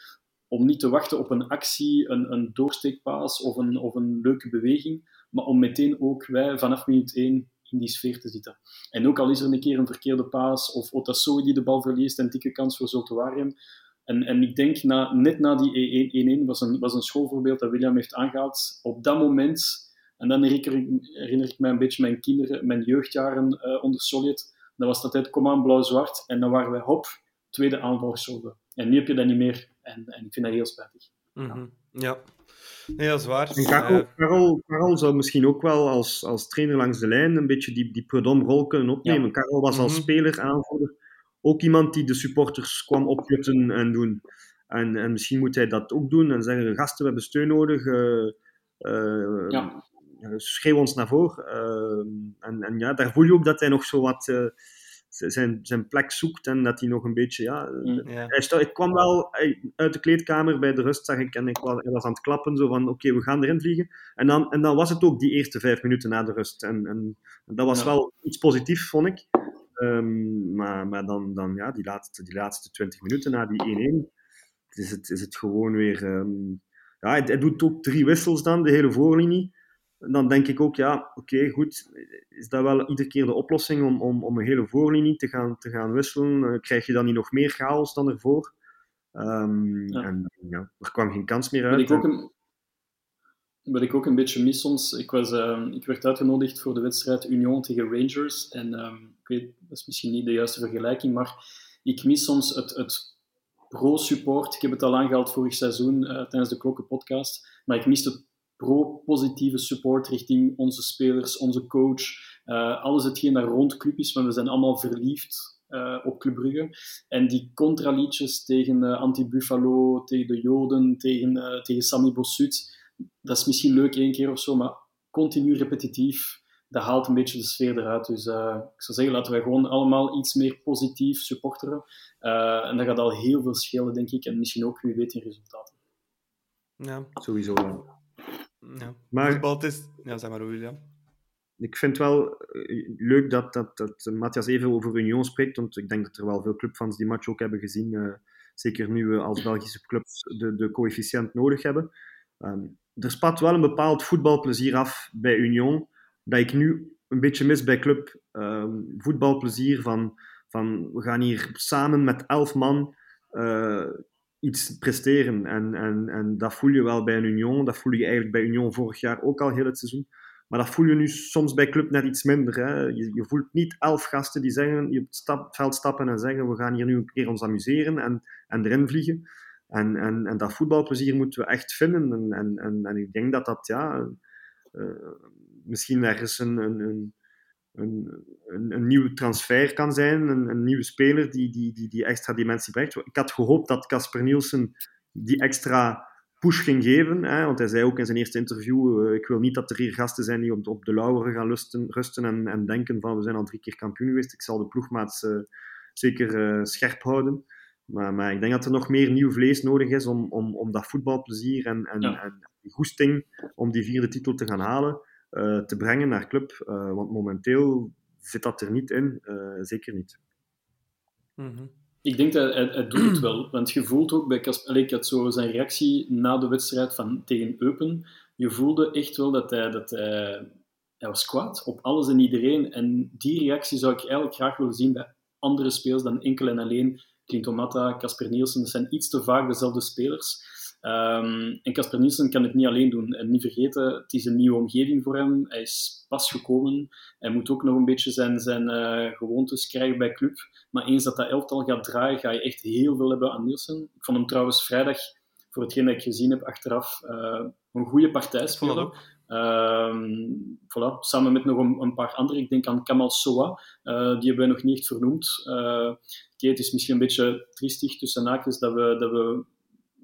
om niet te wachten op een actie, een, een doorsteekpaas of een, of een leuke beweging, maar om meteen ook wij vanaf minuut 1 in die sfeer te zitten. En ook al is er een keer een verkeerde paas of Otasoe die de bal verliest en dikke kans voor Zultuarium. En, en ik denk, na, net na die 1-1 was een, was een schoolvoorbeeld dat William heeft aangehaald. Op dat moment, en dan herinner ik, mij een beetje mijn kinderen, mijn jeugdjaren eh, onder Sovjet, dan was dat altijd kom aan blauw-zwart en dan waren wij hop, tweede aanval geschoven. En nu heb je dat niet meer en, en ik vind dat heel spijtig. Mhm. Ja. Nee, dat is waar. En Karel, Eh, Karel, Karel zou misschien ook wel als, als trainer langs de lijn een beetje die, die Predom-rol kunnen opnemen. Ja. Karel was als Mhm. speler, aanvoerder, ook iemand die de supporters kwam opjutten en doen. En, en misschien moet hij dat ook doen en zeggen, gasten, we hebben steun nodig. eh, eh, Ja. Schreeuw ons naar voren. Eh, en, en ja, daar voel je ook dat hij nog zo wat eh, zijn, zijn plek zoekt en dat hij nog een beetje... Ja, Mm. ja. hij sta- ik kwam wel hij- uit de kleedkamer bij de rust, zag ik, en ik was, hij was aan het klappen, zo van, oké, we gaan erin vliegen. En dan, en dan was het ook die eerste vijf minuten na de rust. En, en, dat was Ja. wel iets positiefs, vond ik. Ehm, maar maar dan, dan ja, die laatste, die laatste 20 minuten na die 1-1, is het, is het gewoon weer... ehm, ja, hij, hij doet ook drie wissels dan, de hele voorlinie. Dan denk ik ook, ja, oké, goed. Is dat wel iedere keer de oplossing om, om, om een hele voorlinie te gaan, te gaan wisselen? Eh, krijg je dan niet nog meer chaos dan ervoor? Ehm, Ja. En ja, er kwam geen kans meer Wat uit. ik ook een, wat ik ook een beetje mis soms, ik, was, ehm, ik werd uitgenodigd voor de wedstrijd Union tegen Rangers. En ehm, ik weet, dat is misschien niet de juiste vergelijking, maar ik mis soms het, het pro-support. Ik heb het al aangehaald vorig seizoen eh, tijdens de Klokken-podcast. Maar ik mis het pro-positieve support richting onze spelers, onze coach. eh, alles hetgeen daar rond club is, want we zijn allemaal verliefd eh, op Club Brugge. En die contraliedjes tegen eh, Anti-Buffalo, tegen de Joden, tegen, eh, tegen Sami Bossut, dat is misschien leuk één keer of zo, maar continu repetitief, dat haalt een beetje de sfeer eruit. Dus eh, ik zou zeggen, laten wij gewoon allemaal iets meer positief supporteren. Eh, en dat gaat al heel veel schelen, denk ik, en misschien ook, wie weet, in resultaten. Ja. Sowieso. Ja. Maar- Voetbal, het is... Ja, zeg maar, William. ik vind wel uh, leuk dat, dat, dat Matthias even over Union spreekt, want ik denk dat er wel veel clubfans die match ook hebben gezien. Uh, zeker nu we als Belgische clubs de, de coëfficiënt nodig hebben. Um, er spat wel een bepaald voetbalplezier af bij Union, dat ik nu een beetje mis bij club. Um, voetbalplezier van, van we gaan hier samen met elf man uh, iets presteren. En, en, en dat voel je wel bij een Union. Dat voel je eigenlijk bij Union vorig jaar ook al heel het seizoen. Maar dat voel je nu soms bij club net iets minder. Hè. Je, je voelt niet elf gasten die zeggen, je op het veld stappen en zeggen we gaan hier nu een keer ons amuseren en, en erin vliegen. En, en, en dat voetbalplezier moeten we echt vinden. En, en, en, en ik denk dat dat ja, uh, misschien ergens een, een, een, een, een, een nieuwe transfer kan zijn. Een, een nieuwe speler die, die, die die extra dimensie brengt. Ik had gehoopt dat Casper Nielsen die extra push ging geven. Hè, want hij zei ook in zijn eerste interview: uh, Ik wil niet dat er hier gasten zijn die op, op de lauweren gaan lusten, rusten en, en denken: van we zijn al drie keer kampioen geweest. Ik zal de ploegmaats uh, zeker uh, scherp houden. Maar, maar, ik denk dat er nog meer nieuw vlees nodig is om, om, om dat voetbalplezier en, en, ja. en die goesting om die vierde titel te gaan halen, te brengen naar club. want momenteel zit dat er niet in, zeker niet. Mm -hmm. Ik denk dat hij, hij, doet het wel. Want je voelt ook bij Kasper... Ik had zo zijn reactie na de wedstrijd van, tegen Eupen. Je voelde echt wel dat hij... Dat hij, hij was kwaad op alles en iedereen. En die reactie zou ik eigenlijk graag willen zien bij andere spelers dan enkel en alleen Clinton Matta, Casper Nielsen. Dat zijn iets te vaak dezelfde spelers. Um, en Casper Nielsen kan het niet alleen doen. En niet vergeten, het is een nieuwe omgeving voor hem. Hij is pas gekomen. Hij moet ook nog een beetje zijn, zijn uh, gewoontes krijgen bij club. Maar eens dat dat elftal gaat draaien, ga je echt heel veel hebben aan Nielsen. Ik vond hem trouwens vrijdag, voor hetgeen dat ik gezien heb achteraf, uh, een goede partij spelen. Um, voilà, samen met nog een, een, paar anderen. Ik denk aan Kamal Soa, uh, die hebben wij nog niet echt vernoemd. Uh, okay, het is misschien een beetje triestig tussen haakjes dat we, dat we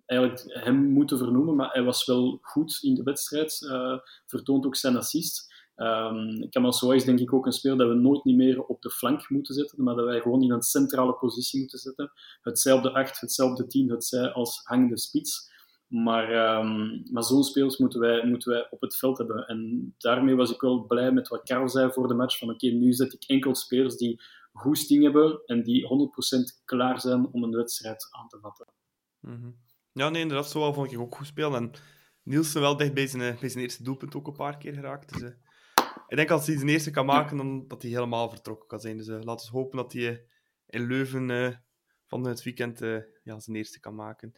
eigenlijk hem moeten vernoemen, maar hij was wel goed in de wedstrijd. Uh, vertoont ook zijn assist. Um, Kamal is denk ik ook een speler dat we nooit niet meer op de flank moeten zetten, maar dat wij gewoon in een centrale positie moeten zetten. Het zij op de 8, het zij op de 10, het zij als hangende spits. Maar, um, maar zo'n spelers moeten wij, moeten wij op het veld hebben. En daarmee was ik wel blij met wat Karel zei voor de match. Van oké, nu zet ik enkel spelers die goesting hebben en die 100% klaar zijn om een wedstrijd aan te vatten. Mm. Ja, nee, inderdaad, zo vond ik ook goed spelen. En Nielsen wel dicht bij zijn, bij zijn eerste doelpunt ook een paar keer geraakt. Dus, uh, ik denk als hij zijn eerste kan maken, dan dat hij helemaal vertrokken kan zijn. Dus uh, laten we hopen dat hij uh, in Leuven van het weekend ja, zijn eerste kan maken.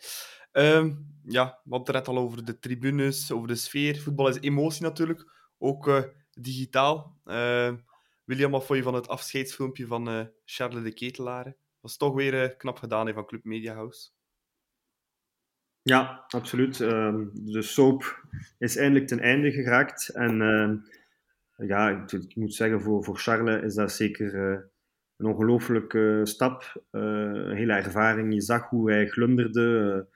Um, ja, we hadden het net al over de tribunes, over de sfeer. Voetbal is emotie natuurlijk, ook digitaal. Ehm, William, wat vond je van het afscheidsfilmpje van Charles de Ketelaar? was toch weer knap gedaan van Club Media House. Ja, absoluut. Uh, de soap is eindelijk ten einde geraakt. En uh, ja, ik, moet zeggen, voor, voor Charles is dat zeker uh, een ongelooflijke stap. Eh, een hele ervaring. Je zag hoe hij glunderde.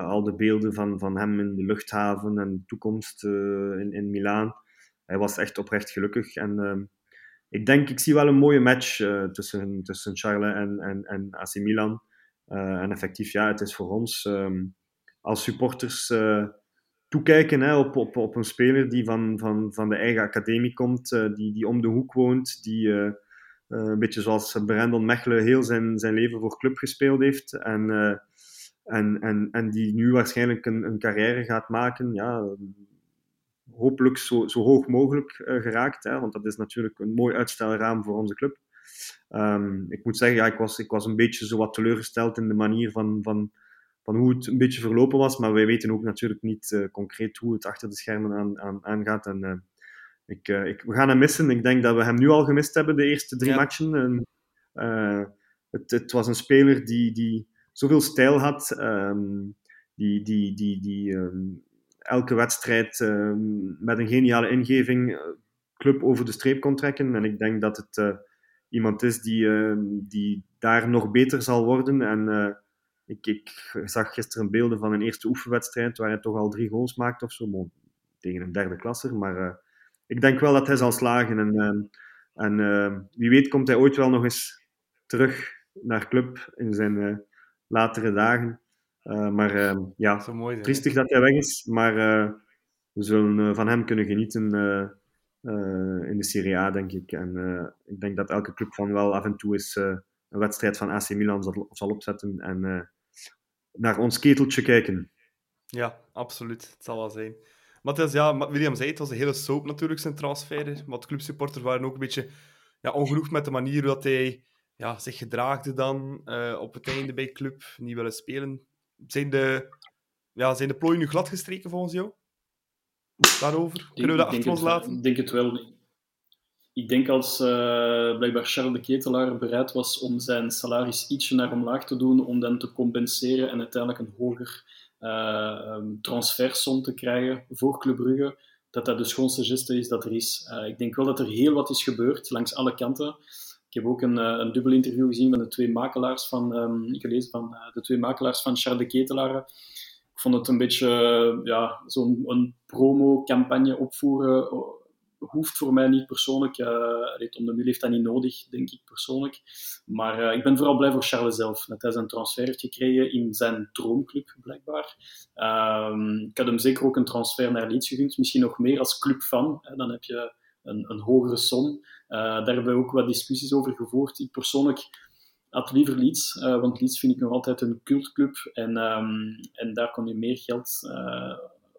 al de beelden van, van hem in de luchthaven en de toekomst in, in Milaan. Hij was echt oprecht gelukkig. En ehm, ik denk, ik zie wel een mooie match tussen, tussen Charles en, en, en AC Milan. en effectief, ja, het is voor ons als supporters uh, toekijken hè, op, op, op een speler die van, van, van de eigen academie komt, uh, die, die om de hoek woont, die uh, een beetje zoals Brandon Mechelen heel zijn, zijn leven voor club gespeeld heeft en, en, en, en die nu waarschijnlijk een, een carrière gaat maken. Ja, hopelijk zo, zo hoog mogelijk geraakt, hè, want dat is natuurlijk een mooi uitstelraam voor onze club. Um, ik moet zeggen, ja, ik, was, ik was een beetje zo wat teleurgesteld in de manier van, van, van hoe het een beetje verlopen was. Maar wij weten ook natuurlijk niet uh, concreet hoe het achter de schermen aan, aan, aangaat. En, uh, ik, uh, ik, we gaan hem missen. Ik denk dat we hem nu al gemist hebben, de eerste drie ja. matchen. En, het, het, was een speler die, die zoveel stijl had, um, die, die, die, die um, elke wedstrijd um, met een geniale ingeving club over de streep kon trekken. En ik denk dat het iemand is die, die daar nog beter zal worden. En ik, ik, zag gisteren beelden van een eerste oefenwedstrijd waar hij toch al drie goals maakte of zo. Bon, tegen een derde klasser. Maar uh, ik denk wel dat hij zal slagen. En, uh, en uh, wie weet komt hij ooit wel nog eens terug naar club in zijn latere dagen. maar ja, Zo mooi, triestig dat hij weg is. Maar we zullen van hem kunnen genieten in de Serie A, denk ik. En ik denk dat elke club van wel af en toe eens een wedstrijd van AC Milan zal, zal opzetten en naar ons keteltje kijken. Ja, absoluut. Het zal wel zijn. Maar ja, William zei het, was een hele soap natuurlijk, zijn transfer. Want clubsupporters waren ook een beetje ja, ongenoeg met de manier dat hij ja, zich gedraagde dan uh, op het einde bij club, niet willen spelen. Zijn de, ja, zijn de plooien nu glad gestreken volgens jou? Daarover? Kunnen we dat achter ons laten? Ik denk het wel. Ik denk als uh, blijkbaar Charles de Ketelaar bereid was om zijn salaris ietsje naar omlaag te doen, om dan te compenseren en uiteindelijk een hoger uh, transfersom te krijgen voor Club Brugge, dat dat de schoonste geste is dat er is. Uh, ik denk wel dat er heel wat is gebeurd langs alle kanten. Ik heb ook een, een dubbel interview gezien van de twee makelaars van, um, gelezen van de twee makelaars van Charles de Ketelaar. Ik vond het een beetje ja, zo'n promo-campagne opvoeren hoeft voor mij niet persoonlijk. Uh, Tom de Mul heeft dat niet nodig, denk ik persoonlijk. Maar uh, ik ben vooral blij voor Charles zelf. Dat hij zijn transfer heeft gekregen in zijn droomclub, blijkbaar. Um, ik had hem zeker ook een transfer naar Leeds gegund. Misschien nog meer als clubfan. Hè. Dan heb je een, een hogere som. Uh, daar hebben we ook wat discussies over gevoerd. Ik persoonlijk had liever Leeds, want Leeds vind ik nog altijd een cultclub. En, um, en daar kon je meer geld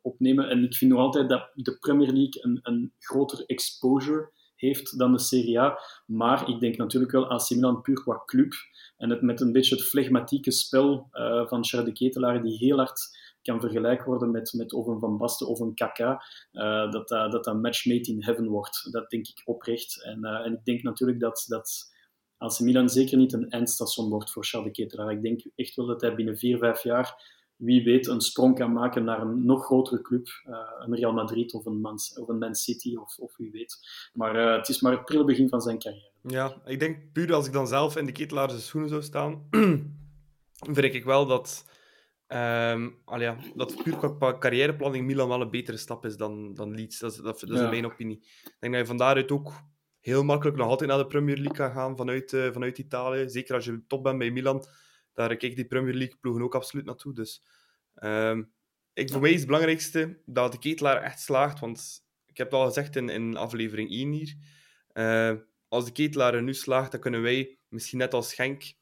opnemen. En ik vind nog altijd dat de Premier League een, een grotere exposure heeft dan de Serie A. Maar ik denk natuurlijk wel AC Milan puur qua club. En het met een beetje het flegmatieke spel uh, van Charles de Ketelaar, die heel hard kan vergelijken worden met, met of een Van Basten of een Kaka, uh, dat, dat een match made in heaven wordt. Dat denk ik oprecht. En, en ik denk natuurlijk dat, dat AC Milan zeker niet een eindstation wordt voor Charles de Ketelaar. Ik denk echt wel dat hij binnen vier, vijf jaar wie weet een sprong kan maken naar een nog grotere club. Uh, een Real Madrid of een Man, of een Man City of, of wie weet. Maar uh, het is maar het prille begin van zijn carrière. Ja, ik denk puur als ik dan zelf in de ketelaarse schoenen zou staan, (clears throat) vind ik wel dat, um, ja, dat puur qua carrièreplanning Milan wel een betere stap is dan, dan Leeds. Dat is, dat, dat is ja. mijn opinie. Ik denk dat je van daaruit ook heel makkelijk nog altijd naar de Premier League kan gaan vanuit, uh, vanuit Italië. Zeker als je top bent bij Milan daar kijk die Premier League ploegen ook absoluut naartoe. Dus um, ik, voor mij is het belangrijkste dat de ketelaar echt slaagt. Want ik heb het al gezegd in, in aflevering 1 hier. Uh, als de ketelaar er nu slaagt, dan kunnen wij, misschien net als Genk,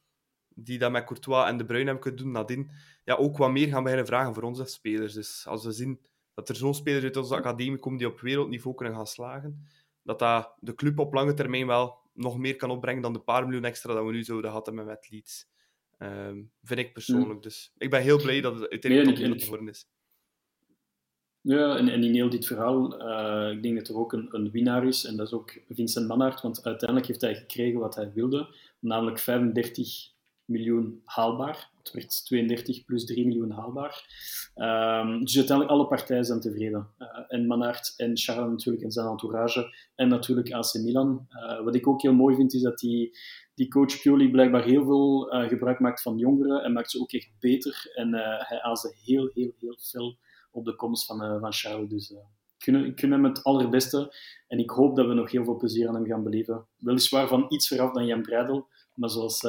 die dat met Courtois en De Bruyne hebben kunnen doen nadien, ja, ook wat meer gaan beginnen vragen voor onze spelers. Dus als we zien dat er zo'n spelers uit onze academie komen die op wereldniveau kunnen gaan slagen, dat dat de club op lange termijn wel nog meer kan opbrengen dan de paar miljoen extra dat we nu zouden hadden met Leeds. Um, vind ik persoonlijk. Mm. Dus ik ben heel blij dat het uiteindelijk nee, geworden is. Ja, en, en in heel dit verhaal, uh, ik denk dat er ook een, een, winnaar is, en dat is ook Vincent Manhart, want uiteindelijk heeft hij gekregen wat hij wilde, namelijk 35 miljoen haalbaar. Het werd 32 plus 3 miljoen haalbaar. Um, dus uiteindelijk alle partijen zijn tevreden. Uh, en Manhart en Charles natuurlijk en zijn entourage, en natuurlijk AC Milan. Uh, wat ik ook heel mooi vind, is dat die die coach Pioli blijkbaar heel veel uh, gebruik maakt van jongeren en maakt ze ook echt beter. En uh, hij aasde heel, heel, heel veel op de komst van, uh, van Charles. Dus ik gun hem het allerbeste. En ik hoop dat we nog heel veel plezier aan hem gaan beleven. Weliswaar van iets veraf dan Jan Breidel, maar zoals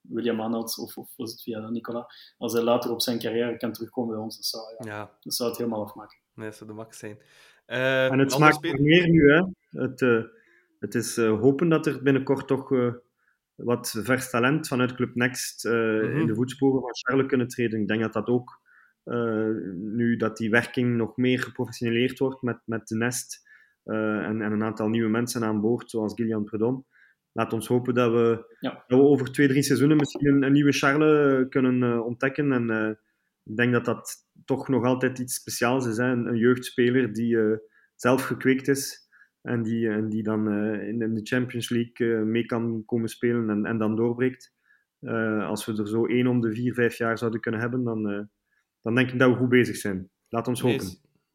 William Arnold of, of was het via Nicola, als hij later op zijn carrière kan terugkomen bij ons, dat zou, ja, ja. Dat zou het helemaal afmaken. Nee, dat zou de max zijn. en het smaakt meer nu, hè? Het, het is hopen dat er binnenkort toch wat vers talent vanuit Club Next uh, mm-hmm. in de voetsporen van Charles kunnen treden. Ik denk dat dat ook, uh, nu dat die werking nog meer geprofessionaliseerd wordt met, met de Nest uh, en, en, een aantal nieuwe mensen aan boord, zoals Gillian Predom. Laat ons hopen dat we, ja. dat we over twee, drie seizoenen misschien een, een nieuwe Charles kunnen ontdekken. En ik denk dat dat toch nog altijd iets speciaals is. Hè? Een, een jeugdspeler die zelf gekweekt is en die, en die dan uh, in, de Champions League uh, mee kan komen spelen en, en dan doorbreekt. Uh, als we er zo één om de vier, vijf jaar zouden kunnen hebben, dan, dan denk ik dat we goed bezig zijn. Laat ons hopen.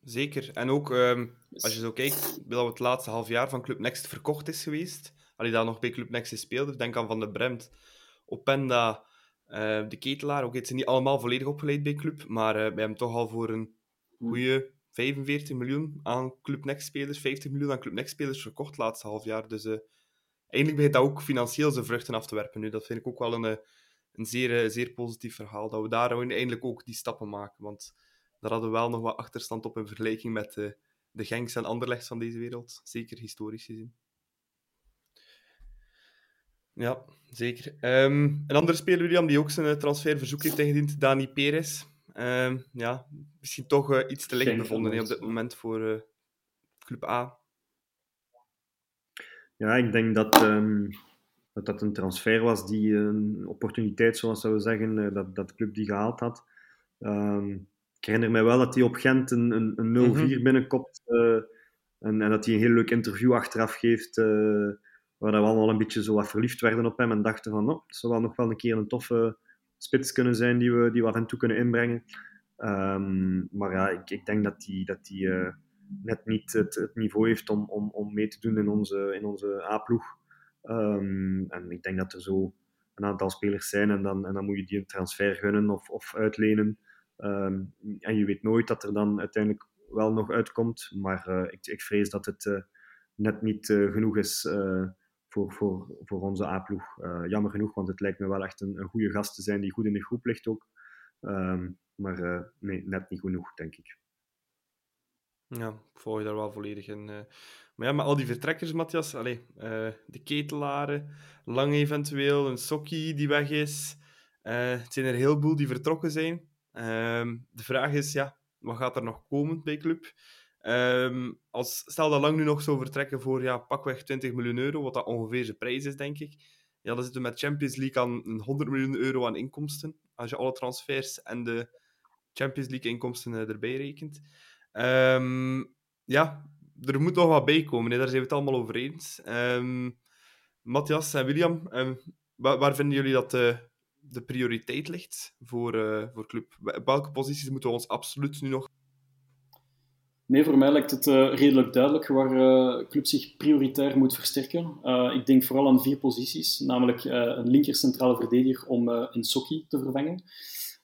Zeker. En ook um, als je zo kijkt, dat het laatste half jaar van Club Next verkocht is geweest. Als je daar nog bij Club Next speelde, denk aan Van de Bremt, Openda, de Ketelaar. Ook het zijn niet allemaal volledig opgeleid bij Club, maar we hebben toch al voor een goede 45 miljoen aan Club Next-spelers, 50 miljoen aan Club Next-spelers verkocht het laatste half jaar. Dus uh, eigenlijk begint dat ook financieel zijn vruchten af te werpen nu. Dat vind ik ook wel een, eh, een zeer, eh, zeer positief verhaal. Dat we daar eindelijk ook die stappen maken. Want daar hadden we wel nog wat achterstand op in vergelijking met, de Genks en Anderlecht van deze wereld. Zeker historisch gezien. Ja, zeker. Ehm, een andere speler, William, die ook zijn transferverzoek heeft ingediend, Dani Perez. Ehm, ja, misschien toch iets te licht bevonden op dit moment voor Club A. Ja, ik denk dat, um, dat dat een transfer was die een opportuniteit, zoals we zeggen, uh, dat, dat de club die gehaald had. Um, ik herinner mij wel dat hij op Gent een, een, een 0-4 mm -hmm. binnenkomt uh, en, en, dat hij een heel leuk interview achteraf geeft, uh, waar we allemaal een beetje zo wat verliefd werden op hem en dachten van, oh, het zou wel nog wel een keer een toffe spits kunnen zijn die we, die af en toe kunnen inbrengen. Um, maar ja, ik, ik denk dat hij dat die, net niet het, het, niveau heeft om, om, om mee te doen in onze, in onze A-ploeg. Um, en ik denk dat er zo een aantal spelers zijn en dan, en dan moet je die een transfer gunnen of, of uitlenen. Um, en je weet nooit dat er dan uiteindelijk wel nog uitkomt, maar uh, ik, ik vrees dat het uh, net niet genoeg is voor, voor, voor onze A-ploeg. jammer genoeg, want het lijkt me wel echt een, een goede gast te zijn die goed in de groep ligt ook. Um, maar nee, net niet genoeg, denk ik. Ja, volg je daar wel volledig in. Uh. Maar ja, met al die vertrekkers, Matthias, allee, uh, de ketelaren, Lang eventueel, een Sokkie die weg is. Het zijn er heel veel die vertrokken zijn. Ehm, de vraag is, ja, wat gaat er nog komen bij club? Um, als, stel dat Lang nu nog zou vertrekken voor ja, pakweg 20 miljoen euro, wat dat ongeveer zijn prijs is, denk ik. Ja, dan zitten we met Champions League aan 100 miljoen euro aan inkomsten. Als je alle transfers en de Champions League inkomsten erbij rekent. Um, ja, er moet nog wat bij komen, hè. daar zijn we het allemaal over eens. Um, Matthias en William, waar, waar, vinden jullie dat de, de prioriteit ligt voor, uh, voor club? Welke posities moeten we ons absoluut nu nog... Nee, voor mij lijkt het uh, redelijk duidelijk waar uh, club zich prioritair moet versterken. ik denk vooral aan vier posities, namelijk een linker centrale verdediger om een Sokki te vervangen,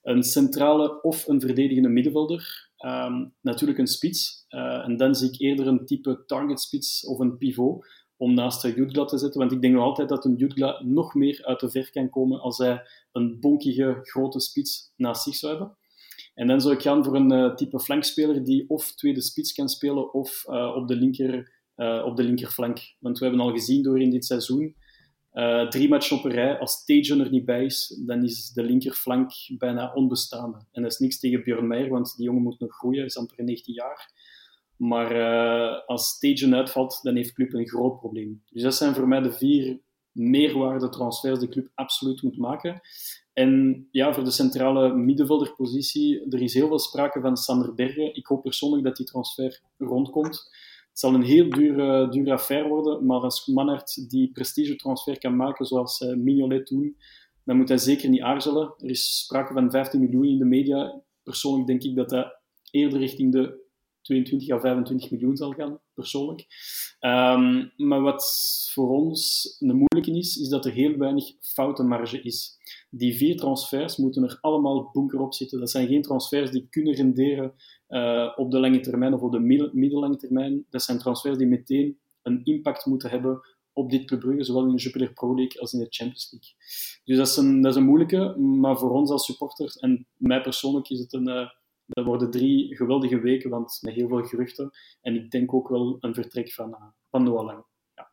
een centrale of een verdedigende middenvelder, Um, natuurlijk een spits. En dan zie ik eerder een type target spits of een pivot om naast Jutgla te zetten. Want ik denk nog altijd dat een Jutgla nog meer uit de ver kan komen als hij een bonkige grote spits naast zich zou hebben. En dan zou ik gaan voor een uh, type flankspeler die of tweede spits kan spelen of uh, op, de linker, op de linkerflank. Want we hebben al gezien door in dit seizoen drie matchen op een rij, als Tajan er niet bij is, dan is de linkerflank bijna onbestaande. En dat is niks tegen Björn Meijer, want die jongen moet nog groeien, hij is amper 19 jaar. Maar uh, als Tajan uitvalt, dan heeft club een groot probleem. Dus dat zijn voor mij de vier meerwaarde transfers die de club absoluut moet maken. En ja, voor de centrale middenvelderpositie, er is heel veel sprake van Sander Bergen. Ik hoop persoonlijk dat die transfer rondkomt. Het zal een heel dure, dure affaire worden, maar als Manhart die prestige-transfer kan maken zoals uh, Mignolet toen, dan moet hij zeker niet aarzelen. Er is sprake van 15 miljoen in de media. Persoonlijk denk ik dat dat eerder richting de 22 à 25 miljoen zal gaan, persoonlijk. Um, maar wat voor ons een moeilijke is, is dat er heel weinig foutenmarge is. Die vier transfers moeten er allemaal bunker op zitten. Dat zijn geen transfers die kunnen renderen uh, op de lange termijn of op de middellange termijn. Dat zijn transfers die meteen een impact moeten hebben op dit Club Brugge, zowel in de Jupiler Pro League als in de Champions League. Dus dat is een, dat is een moeilijke, maar voor ons als supporters en mij persoonlijk is het een... Dat worden drie geweldige weken, want met heel veel geruchten. En ik denk ook wel een vertrek van, uh, van Noah Lang. Ja.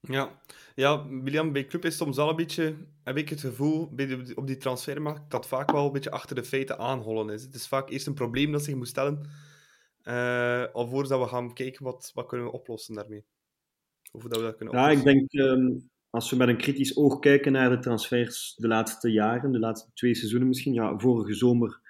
ja. Ja, William, bij club is soms wel een beetje, heb ik het gevoel, bij de, op die transfermarkt, dat vaak wel een beetje achter de feiten aanhollen is. Het is vaak eerst een probleem dat zich moet stellen, uh, alvorens dat we gaan kijken wat, wat kunnen we oplossen daarmee. Of dat we dat kunnen ja, ik denk, um, als we met een kritisch oog kijken naar de transfers de laatste jaren, de laatste twee seizoenen misschien, ja, vorige zomer uh,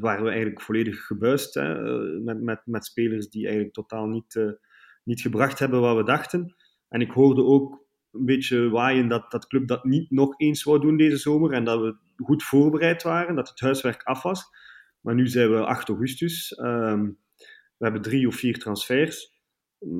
waren we eigenlijk volledig gebuist hè, uh, met, met, met spelers die eigenlijk totaal niet, niet gebracht hebben wat we dachten. En ik hoorde ook een beetje waaien dat dat club dat niet nog eens wou doen deze zomer en dat we goed voorbereid waren, dat het huiswerk af was. Maar nu zijn we 8 augustus. Um, we hebben drie of vier transfers,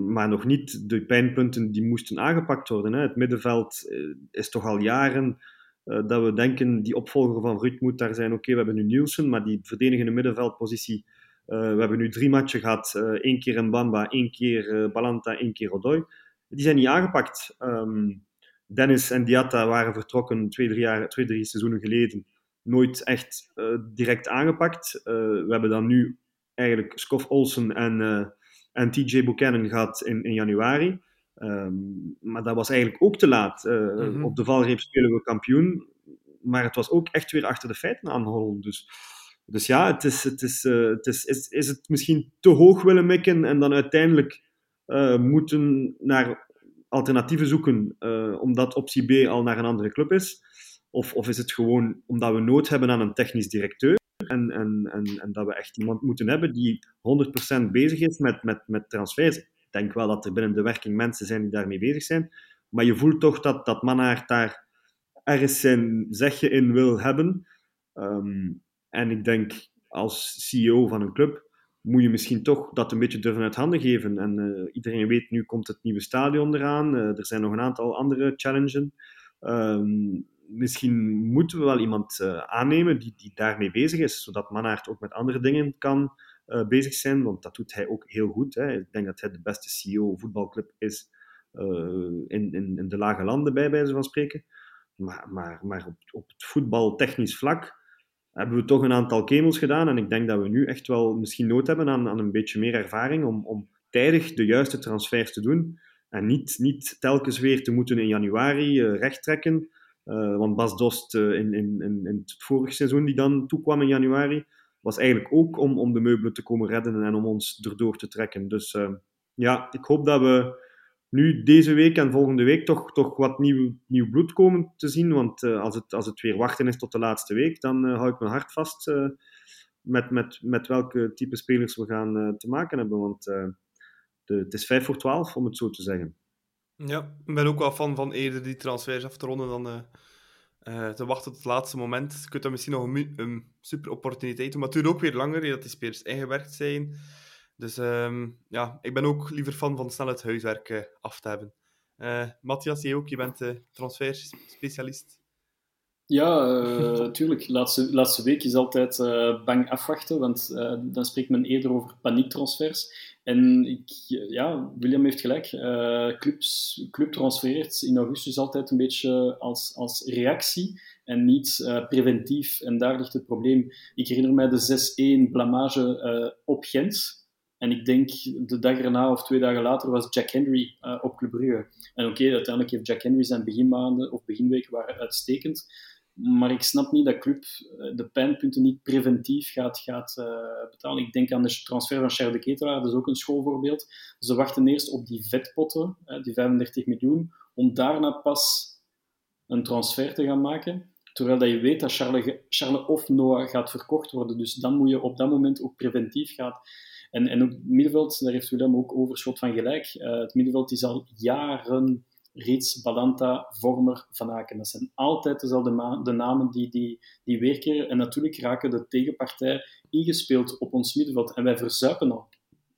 maar nog niet de pijnpunten die moesten aangepakt worden. Hè. Het middenveld is toch al jaren uh, dat we denken, die opvolger van Ruud moet daar zijn. Oké, we hebben nu Nielsen, maar die verdedigende middenveldpositie, uh, we hebben nu drie matchen gehad. Eén uh, keer in Bamba, één keer Balanta, één keer Odoi die zijn niet aangepakt. Um, Dennis en Diatta waren vertrokken twee, drie, jaar, twee, drie seizoenen geleden. Nooit echt direct aangepakt. We hebben dan nu eigenlijk Scoff Olsen en, en TJ Buchanan gehad in, in januari. Um, maar dat was eigenlijk ook te laat. Uh, mm -hmm. Op de valreep spelen we kampioen. Maar het was ook echt weer achter de feiten aanhollen. Dus, dus ja, het is, het is, uh, het is, is, is het misschien te hoog willen mikken en dan uiteindelijk uh, moeten naar alternatieven zoeken, omdat optie B al naar een andere club is? Of, of is het gewoon omdat we nood hebben aan een technisch directeur? En, en, en, en dat we echt iemand moeten hebben die 100% bezig is met, met, met transfers. Denk wel dat er binnen de werking mensen zijn die daarmee bezig zijn. Maar je voelt toch dat, dat Mannaert daar ergens zijn zegje in wil hebben. Um, en ik denk, als CEO van een club moet je misschien toch dat een beetje durven uit handen geven. En uh, iedereen weet, nu komt het nieuwe stadion eraan. Uh, er zijn nog een aantal andere challenges. Um, misschien moeten we wel iemand uh, aannemen die, die daarmee bezig is, zodat Mannaert ook met andere dingen kan uh, bezig zijn, want dat doet hij ook heel goed. Hè. Ik denk dat hij de beste CEO voetbalclub is uh, in, in, in, de lage landen, bij wijze van spreken. Maar, maar, maar op, op het voetbaltechnisch vlak hebben we toch een aantal kemels gedaan en ik denk dat we nu echt wel misschien nood hebben aan, aan een beetje meer ervaring om, om tijdig de juiste transfers te doen en niet, niet telkens weer te moeten in januari recht trekken uh, want Bas Dost uh, in, in, in, het vorige seizoen, die dan toekwam in januari, was eigenlijk ook om, om de meubelen te komen redden en om ons erdoor te trekken. Dus uh, ja, ik hoop dat we nu deze week en volgende week toch, toch wat nieuw, nieuw bloed komen te zien. Want als, het, als het weer wachten is tot de laatste week, dan hou ik mijn hart vast met, met, met welke type spelers we gaan te maken hebben. Want de, het is 5 voor 12, om het zo te zeggen. Ja, ik ben ook wel fan van eerder die transfers af te ronden dan uh, te wachten tot het laatste moment. Je kunt dan misschien nog een, super opportuniteit doen, maar het duurt ook weer langer, dat die spelers ingewerkt zijn. Dus um, ja, ik ben ook liever fan van snel het huiswerk af te hebben. Matthias, jij ook, je bent transferspecialist. Ja, uh, (laughs) tuurlijk. Laatste, laatste week is altijd uh, bang afwachten, want uh, dan spreekt men eerder over paniektransfers. En ik, ja, William heeft gelijk. clubs, club transfereert in augustus altijd een beetje als, als reactie en niet preventief. En daar ligt het probleem. Ik herinner mij de 6-1 blamage op Gent. En ik denk de dag erna of twee dagen later was Jack Henry op Club Brugge. En oké, uiteindelijk heeft Jack Henry zijn beginmaanden of beginweken waren uitstekend. Maar ik snap niet dat club eh, de pijnpunten niet preventief gaat, gaat uh, betalen. Ik denk aan de transfer van Cher de Ketelaar, dat is ook een schoolvoorbeeld. Ze wachten eerst op die vetpotten, die 35 miljoen, om daarna pas een transfer te gaan maken. Terwijl dat je weet dat Charles, Charles of Noah gaat verkocht worden. Dus dan moet je op dat moment ook preventief gaan. En, en ook het middenveld, daar heeft Willem ook overschot van gelijk. Uh, het middenveld is al jaren Rits, Balanta, Vormer, Van Aken. Dat zijn altijd dezelfde de namen die, die, die weerkeren. En natuurlijk raken de tegenpartij ingespeeld op ons middenveld. En wij verzuipen al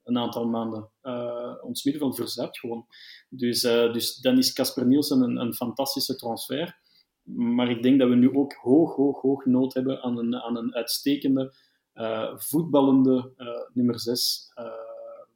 een aantal maanden. Uh, ons middenveld verzuipt gewoon. Dus, uh, dus dan is Casper Nielsen een, een fantastische transfer. Maar ik denk dat we nu ook hoog, hoog, hoog nood hebben aan een, aan een uitstekende, uh, voetballende nummer 6.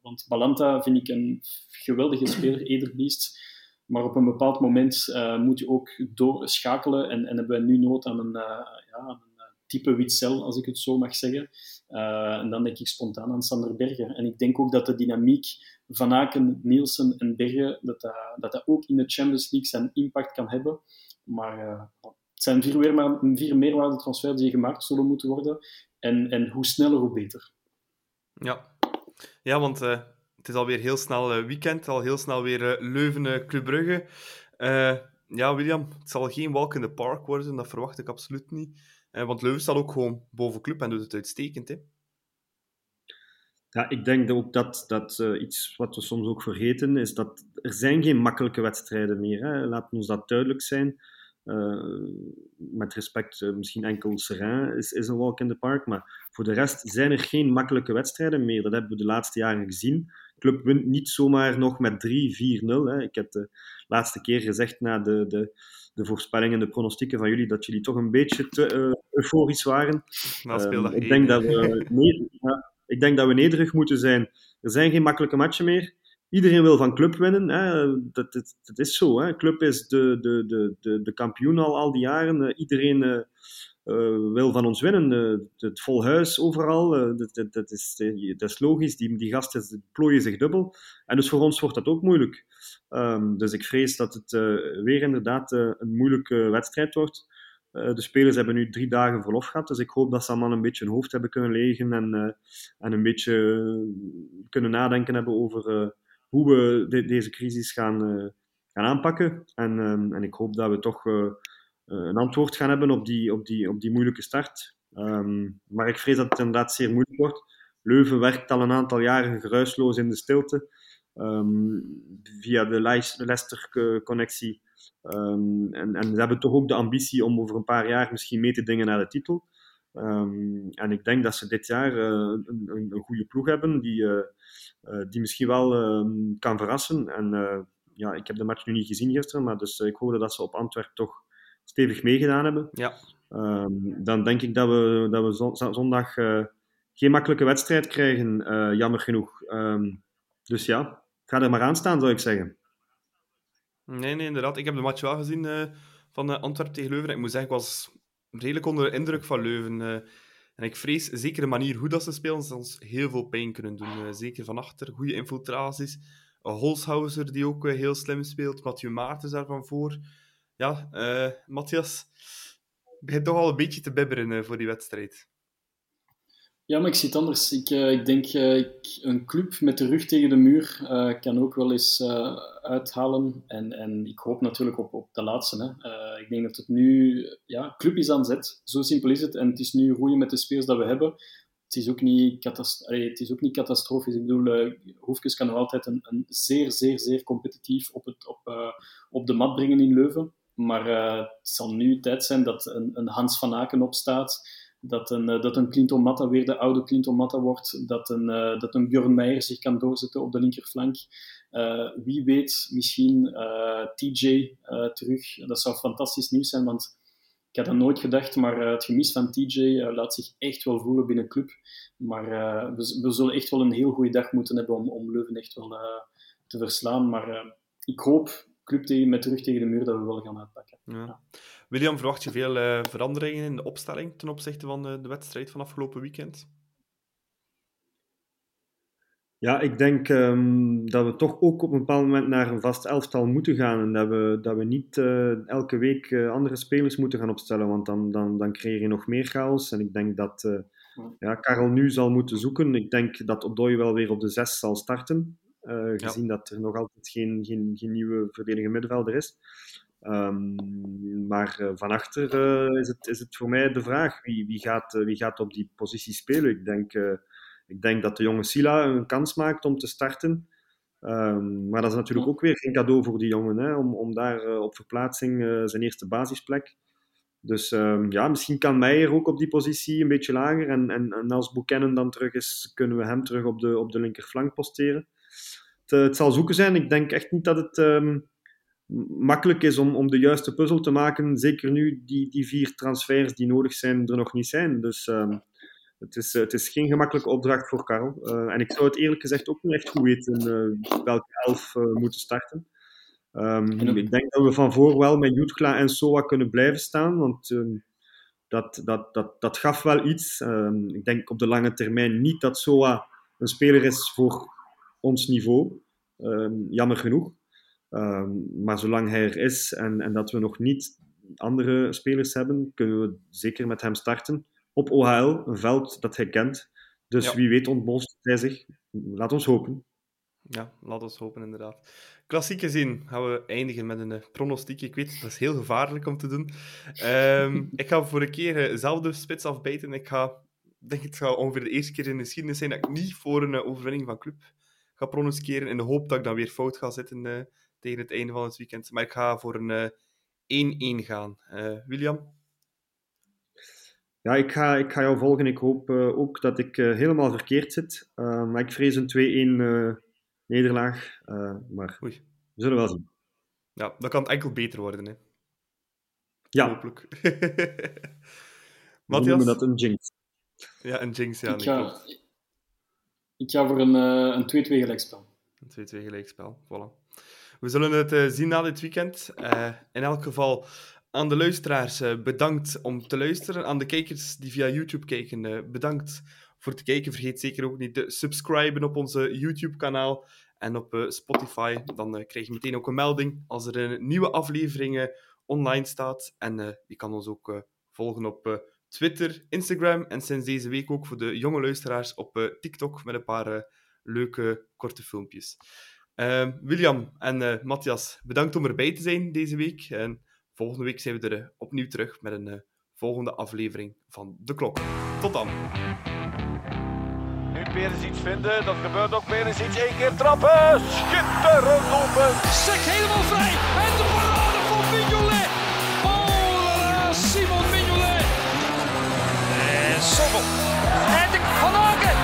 want Balanta vind ik een geweldige speler, Ederbiest. Maar op een bepaald moment uh, moet je ook doorschakelen en, en hebben we nu nood aan een, uh, ja, een eh, type Witzel, als ik het zo mag zeggen. En dan denk ik spontaan aan Sander Bergen. En ik denk ook dat de dynamiek van Aken, Nielsen en Bergen, dat dat, dat, dat ook in de Champions League zijn impact kan hebben. Maar het zijn vier, weer, vier meerwaardetransfers die gemaakt zullen moeten worden. En, en hoe sneller, hoe beter. Ja, ja want het is alweer heel snel uh, weekend, al heel snel weer uh, Leuven, uh, Club Brugge. ja, William, het zal geen walk in the park worden, dat verwacht ik absoluut niet. want Leuven staat ook gewoon boven club en doet het uitstekend. Hè? Ja, ik denk ook dat, dat iets wat we soms ook vergeten, is dat er zijn geen makkelijke wedstrijden meer. Hè. Laat ons dat duidelijk zijn. met respect, misschien enkel Seraing is, is een walk in the park, maar voor de rest zijn er geen makkelijke wedstrijden meer. Dat hebben we de laatste jaren gezien club wint niet zomaar nog met 3-4-0. Ik heb de laatste keer gezegd na de, de, de voorspellingen, de pronostieken van jullie, dat jullie toch een beetje te uh, euforisch waren. Um, ik, denk dat we, (laughs) nee, ja, ik denk dat we nederig moeten zijn. Er zijn geen makkelijke matchen meer. Iedereen wil van club winnen. Hè. Dat, dat, dat, is zo. Hè. Club is de, de, de, de, de kampioen al, al die jaren. Uh, iedereen uh, wil van ons winnen. het vol huis overal, dat, dat, is, dat is logisch. Die, die gasten plooien zich dubbel. En dus voor ons wordt dat ook moeilijk. Ehm, dus ik vrees dat het weer inderdaad een moeilijke wedstrijd wordt. de spelers hebben nu drie dagen verlof gehad, dus ik hoop dat ze allemaal een beetje hun hoofd hebben kunnen legen en, en een beetje kunnen nadenken hebben over hoe we deze crisis gaan, gaan aanpakken. En, ehm, en ik hoop dat we toch eh, een antwoord gaan hebben op die, op die, op die moeilijke start. Ehm, maar ik vrees dat het inderdaad zeer moeilijk wordt. Leuven werkt al een aantal jaren geruisloos in de stilte. Ehm, via de Leicester-connectie. Um, en, en ze hebben toch ook de ambitie om over een paar jaar misschien mee te dingen naar de titel. en ik denk dat ze dit jaar uh, een, een, goede ploeg hebben die, uh, die misschien wel kan verrassen. En ja, ik heb de match nu niet gezien gisteren, maar dus ik hoorde dat ze op Antwerpen toch stevig meegedaan hebben. Ja. Um, dan denk ik dat we, dat we zondag uh, geen makkelijke wedstrijd krijgen, uh, jammer genoeg. Um, dus ja, ga er maar aan staan, zou ik zeggen. Nee, nee, inderdaad. Ik heb de match wel gezien uh, van Antwerpen tegen Leuven. Ik moet zeggen, ik was redelijk onder de indruk van Leuven. en ik vrees, zeker de manier hoe dat ze spelen, ze ons heel veel pijn kunnen doen. zeker van achter, goede infiltraties. Holshouser, die ook heel slim speelt. Mathieu Maartens daarvan voor ja, uh, Matthias begint toch al een beetje te bibberen uh, voor die wedstrijd. Ja, maar ik zie het anders. Ik, uh, ik denk, ik, een club met de rug tegen de muur kan ook wel eens uithalen. En, en ik hoop natuurlijk op, op de laatste. Hè. ik denk dat het nu... Ja, club is aan zet. Zo simpel is het. En het is nu roeien met de spelers dat we hebben. Het is ook niet, het is ook niet catastrofisch. Ik bedoel, Hoefkes kan nog altijd een, een zeer, zeer, zeer competitief op, het, op, op de mat brengen in Leuven. Maar uh, het zal nu tijd zijn dat een, een, Hans van Aken opstaat. Dat een, uh, dat een Clinton Matta weer de oude Clinton Matta wordt. Dat een, uh, dat een Björn Meijer zich kan doorzetten op de linkerflank. wie weet, misschien TJ terug. Dat zou fantastisch nieuws zijn, want ik had dat nooit gedacht. Maar het gemis van TJ laat zich echt wel voelen binnen club. Maar we, we, zullen echt wel een heel goede dag moeten hebben om, om Leuven echt wel te verslaan. Maar ik hoop club tegen, met terug tegen de muur dat we wel gaan uitpakken. Ja. William, verwacht je veel uh, veranderingen in de opstelling ten opzichte van de, de wedstrijd van afgelopen weekend? Ja, ik denk um, dat we toch ook op een bepaald moment naar een vast elftal moeten gaan. En dat we, dat we niet uh, elke week uh, andere spelers moeten gaan opstellen, want dan, dan, dan creëer je nog meer chaos. En ik denk dat uh, ja, Karel nu zal moeten zoeken. Ik denk dat Odoi wel weer op de zes zal starten. Uh, gezien ja. dat er nog altijd geen, geen, geen nieuwe verdedigende middenvelder is. Um, maar uh, van achter uh, is, het, is het voor mij de vraag wie, wie, gaat, wie gaat op die positie spelen. Ik denk, ik denk dat de jonge Sila een kans maakt om te starten. Um, maar dat is natuurlijk ook weer geen cadeau voor die jongen, hè, om, om daar op verplaatsing zijn eerste basisplek. Dus um, ja, misschien kan Meijer ook op die positie een beetje lager. En, en, en als Buchanan dan terug is, kunnen we hem terug op de, op de linkerflank posteren het, het, zal zoeken zijn. Ik denk echt niet dat het um, makkelijk is om, om de juiste puzzel te maken. Zeker nu die, die vier transfers die nodig zijn er nog niet zijn. Dus um, het, is, het is geen gemakkelijke opdracht voor Karel. Uh, en ik zou het eerlijk gezegd ook niet echt goed weten uh, welke elf uh, moeten starten. Um, ik denk dat we van voor wel met Jutkla en Soa kunnen blijven staan, want dat, dat, dat, dat gaf wel iets. ik denk op de lange termijn niet dat Soa een speler is voor ons niveau. Um, jammer genoeg. Um, maar zolang hij er is en, en dat we nog niet andere spelers hebben, kunnen we zeker met hem starten. Op OHL, een veld dat hij kent. Dus ja. wie weet ontbolstert hij zich. Laat ons hopen. Ja, laat ons hopen, inderdaad. Klassiek gezien gaan we eindigen met een uh, pronostiek. Ik weet, dat is heel gevaarlijk om te doen. Um, (laughs) ik ga voor een keer uh, zelf de spits afbijten. Ik ga, denk het gaat ongeveer de eerste keer in de geschiedenis zijn dat ik niet voor een uh, overwinning van club ga pronosticeren in de hoop dat ik dan weer fout ga zitten uh, tegen het einde van het weekend. Maar ik ga voor een 1-1 uh, gaan. Uh, William? Ja, ik ga, ik ga jou volgen. Ik hoop ook dat ik helemaal verkeerd zit. maar ik vrees een 2-1 nederlaag. maar Oei. we zullen wel zien. Ja, dat kan enkel beter worden. Hè. Ja. Hopelijk. Matthias? (laughs) We noemen dat een jinx. Ja, een jinx, ja. Ik ga, ik ga voor een, uh, een 2-2 gelijkspel. Een 2-2 gelijkspel, voilà. We zullen het uh, zien na dit weekend. Uh, in elk geval, aan de luisteraars, bedankt om te luisteren. Aan de kijkers die via YouTube kijken, bedankt voor het kijken. Vergeet zeker ook niet te subscriben op onze YouTube-kanaal en op Spotify. Dan krijg je meteen ook een melding als er een nieuwe aflevering online staat. En je kan ons ook volgen op Twitter, Instagram en sinds deze week ook voor de jonge luisteraars op TikTok met een paar leuke korte filmpjes. Uh, William en uh, Matthias, bedankt om erbij te zijn deze week. En volgende week zijn we er uh, opnieuw terug met een uh, volgende aflevering van De Klok. Tot dan. Nu Perens iets vinden, dat gebeurt ook. Perens iets één keer trappen. Schitterend open. Sek helemaal vrij. En ショート。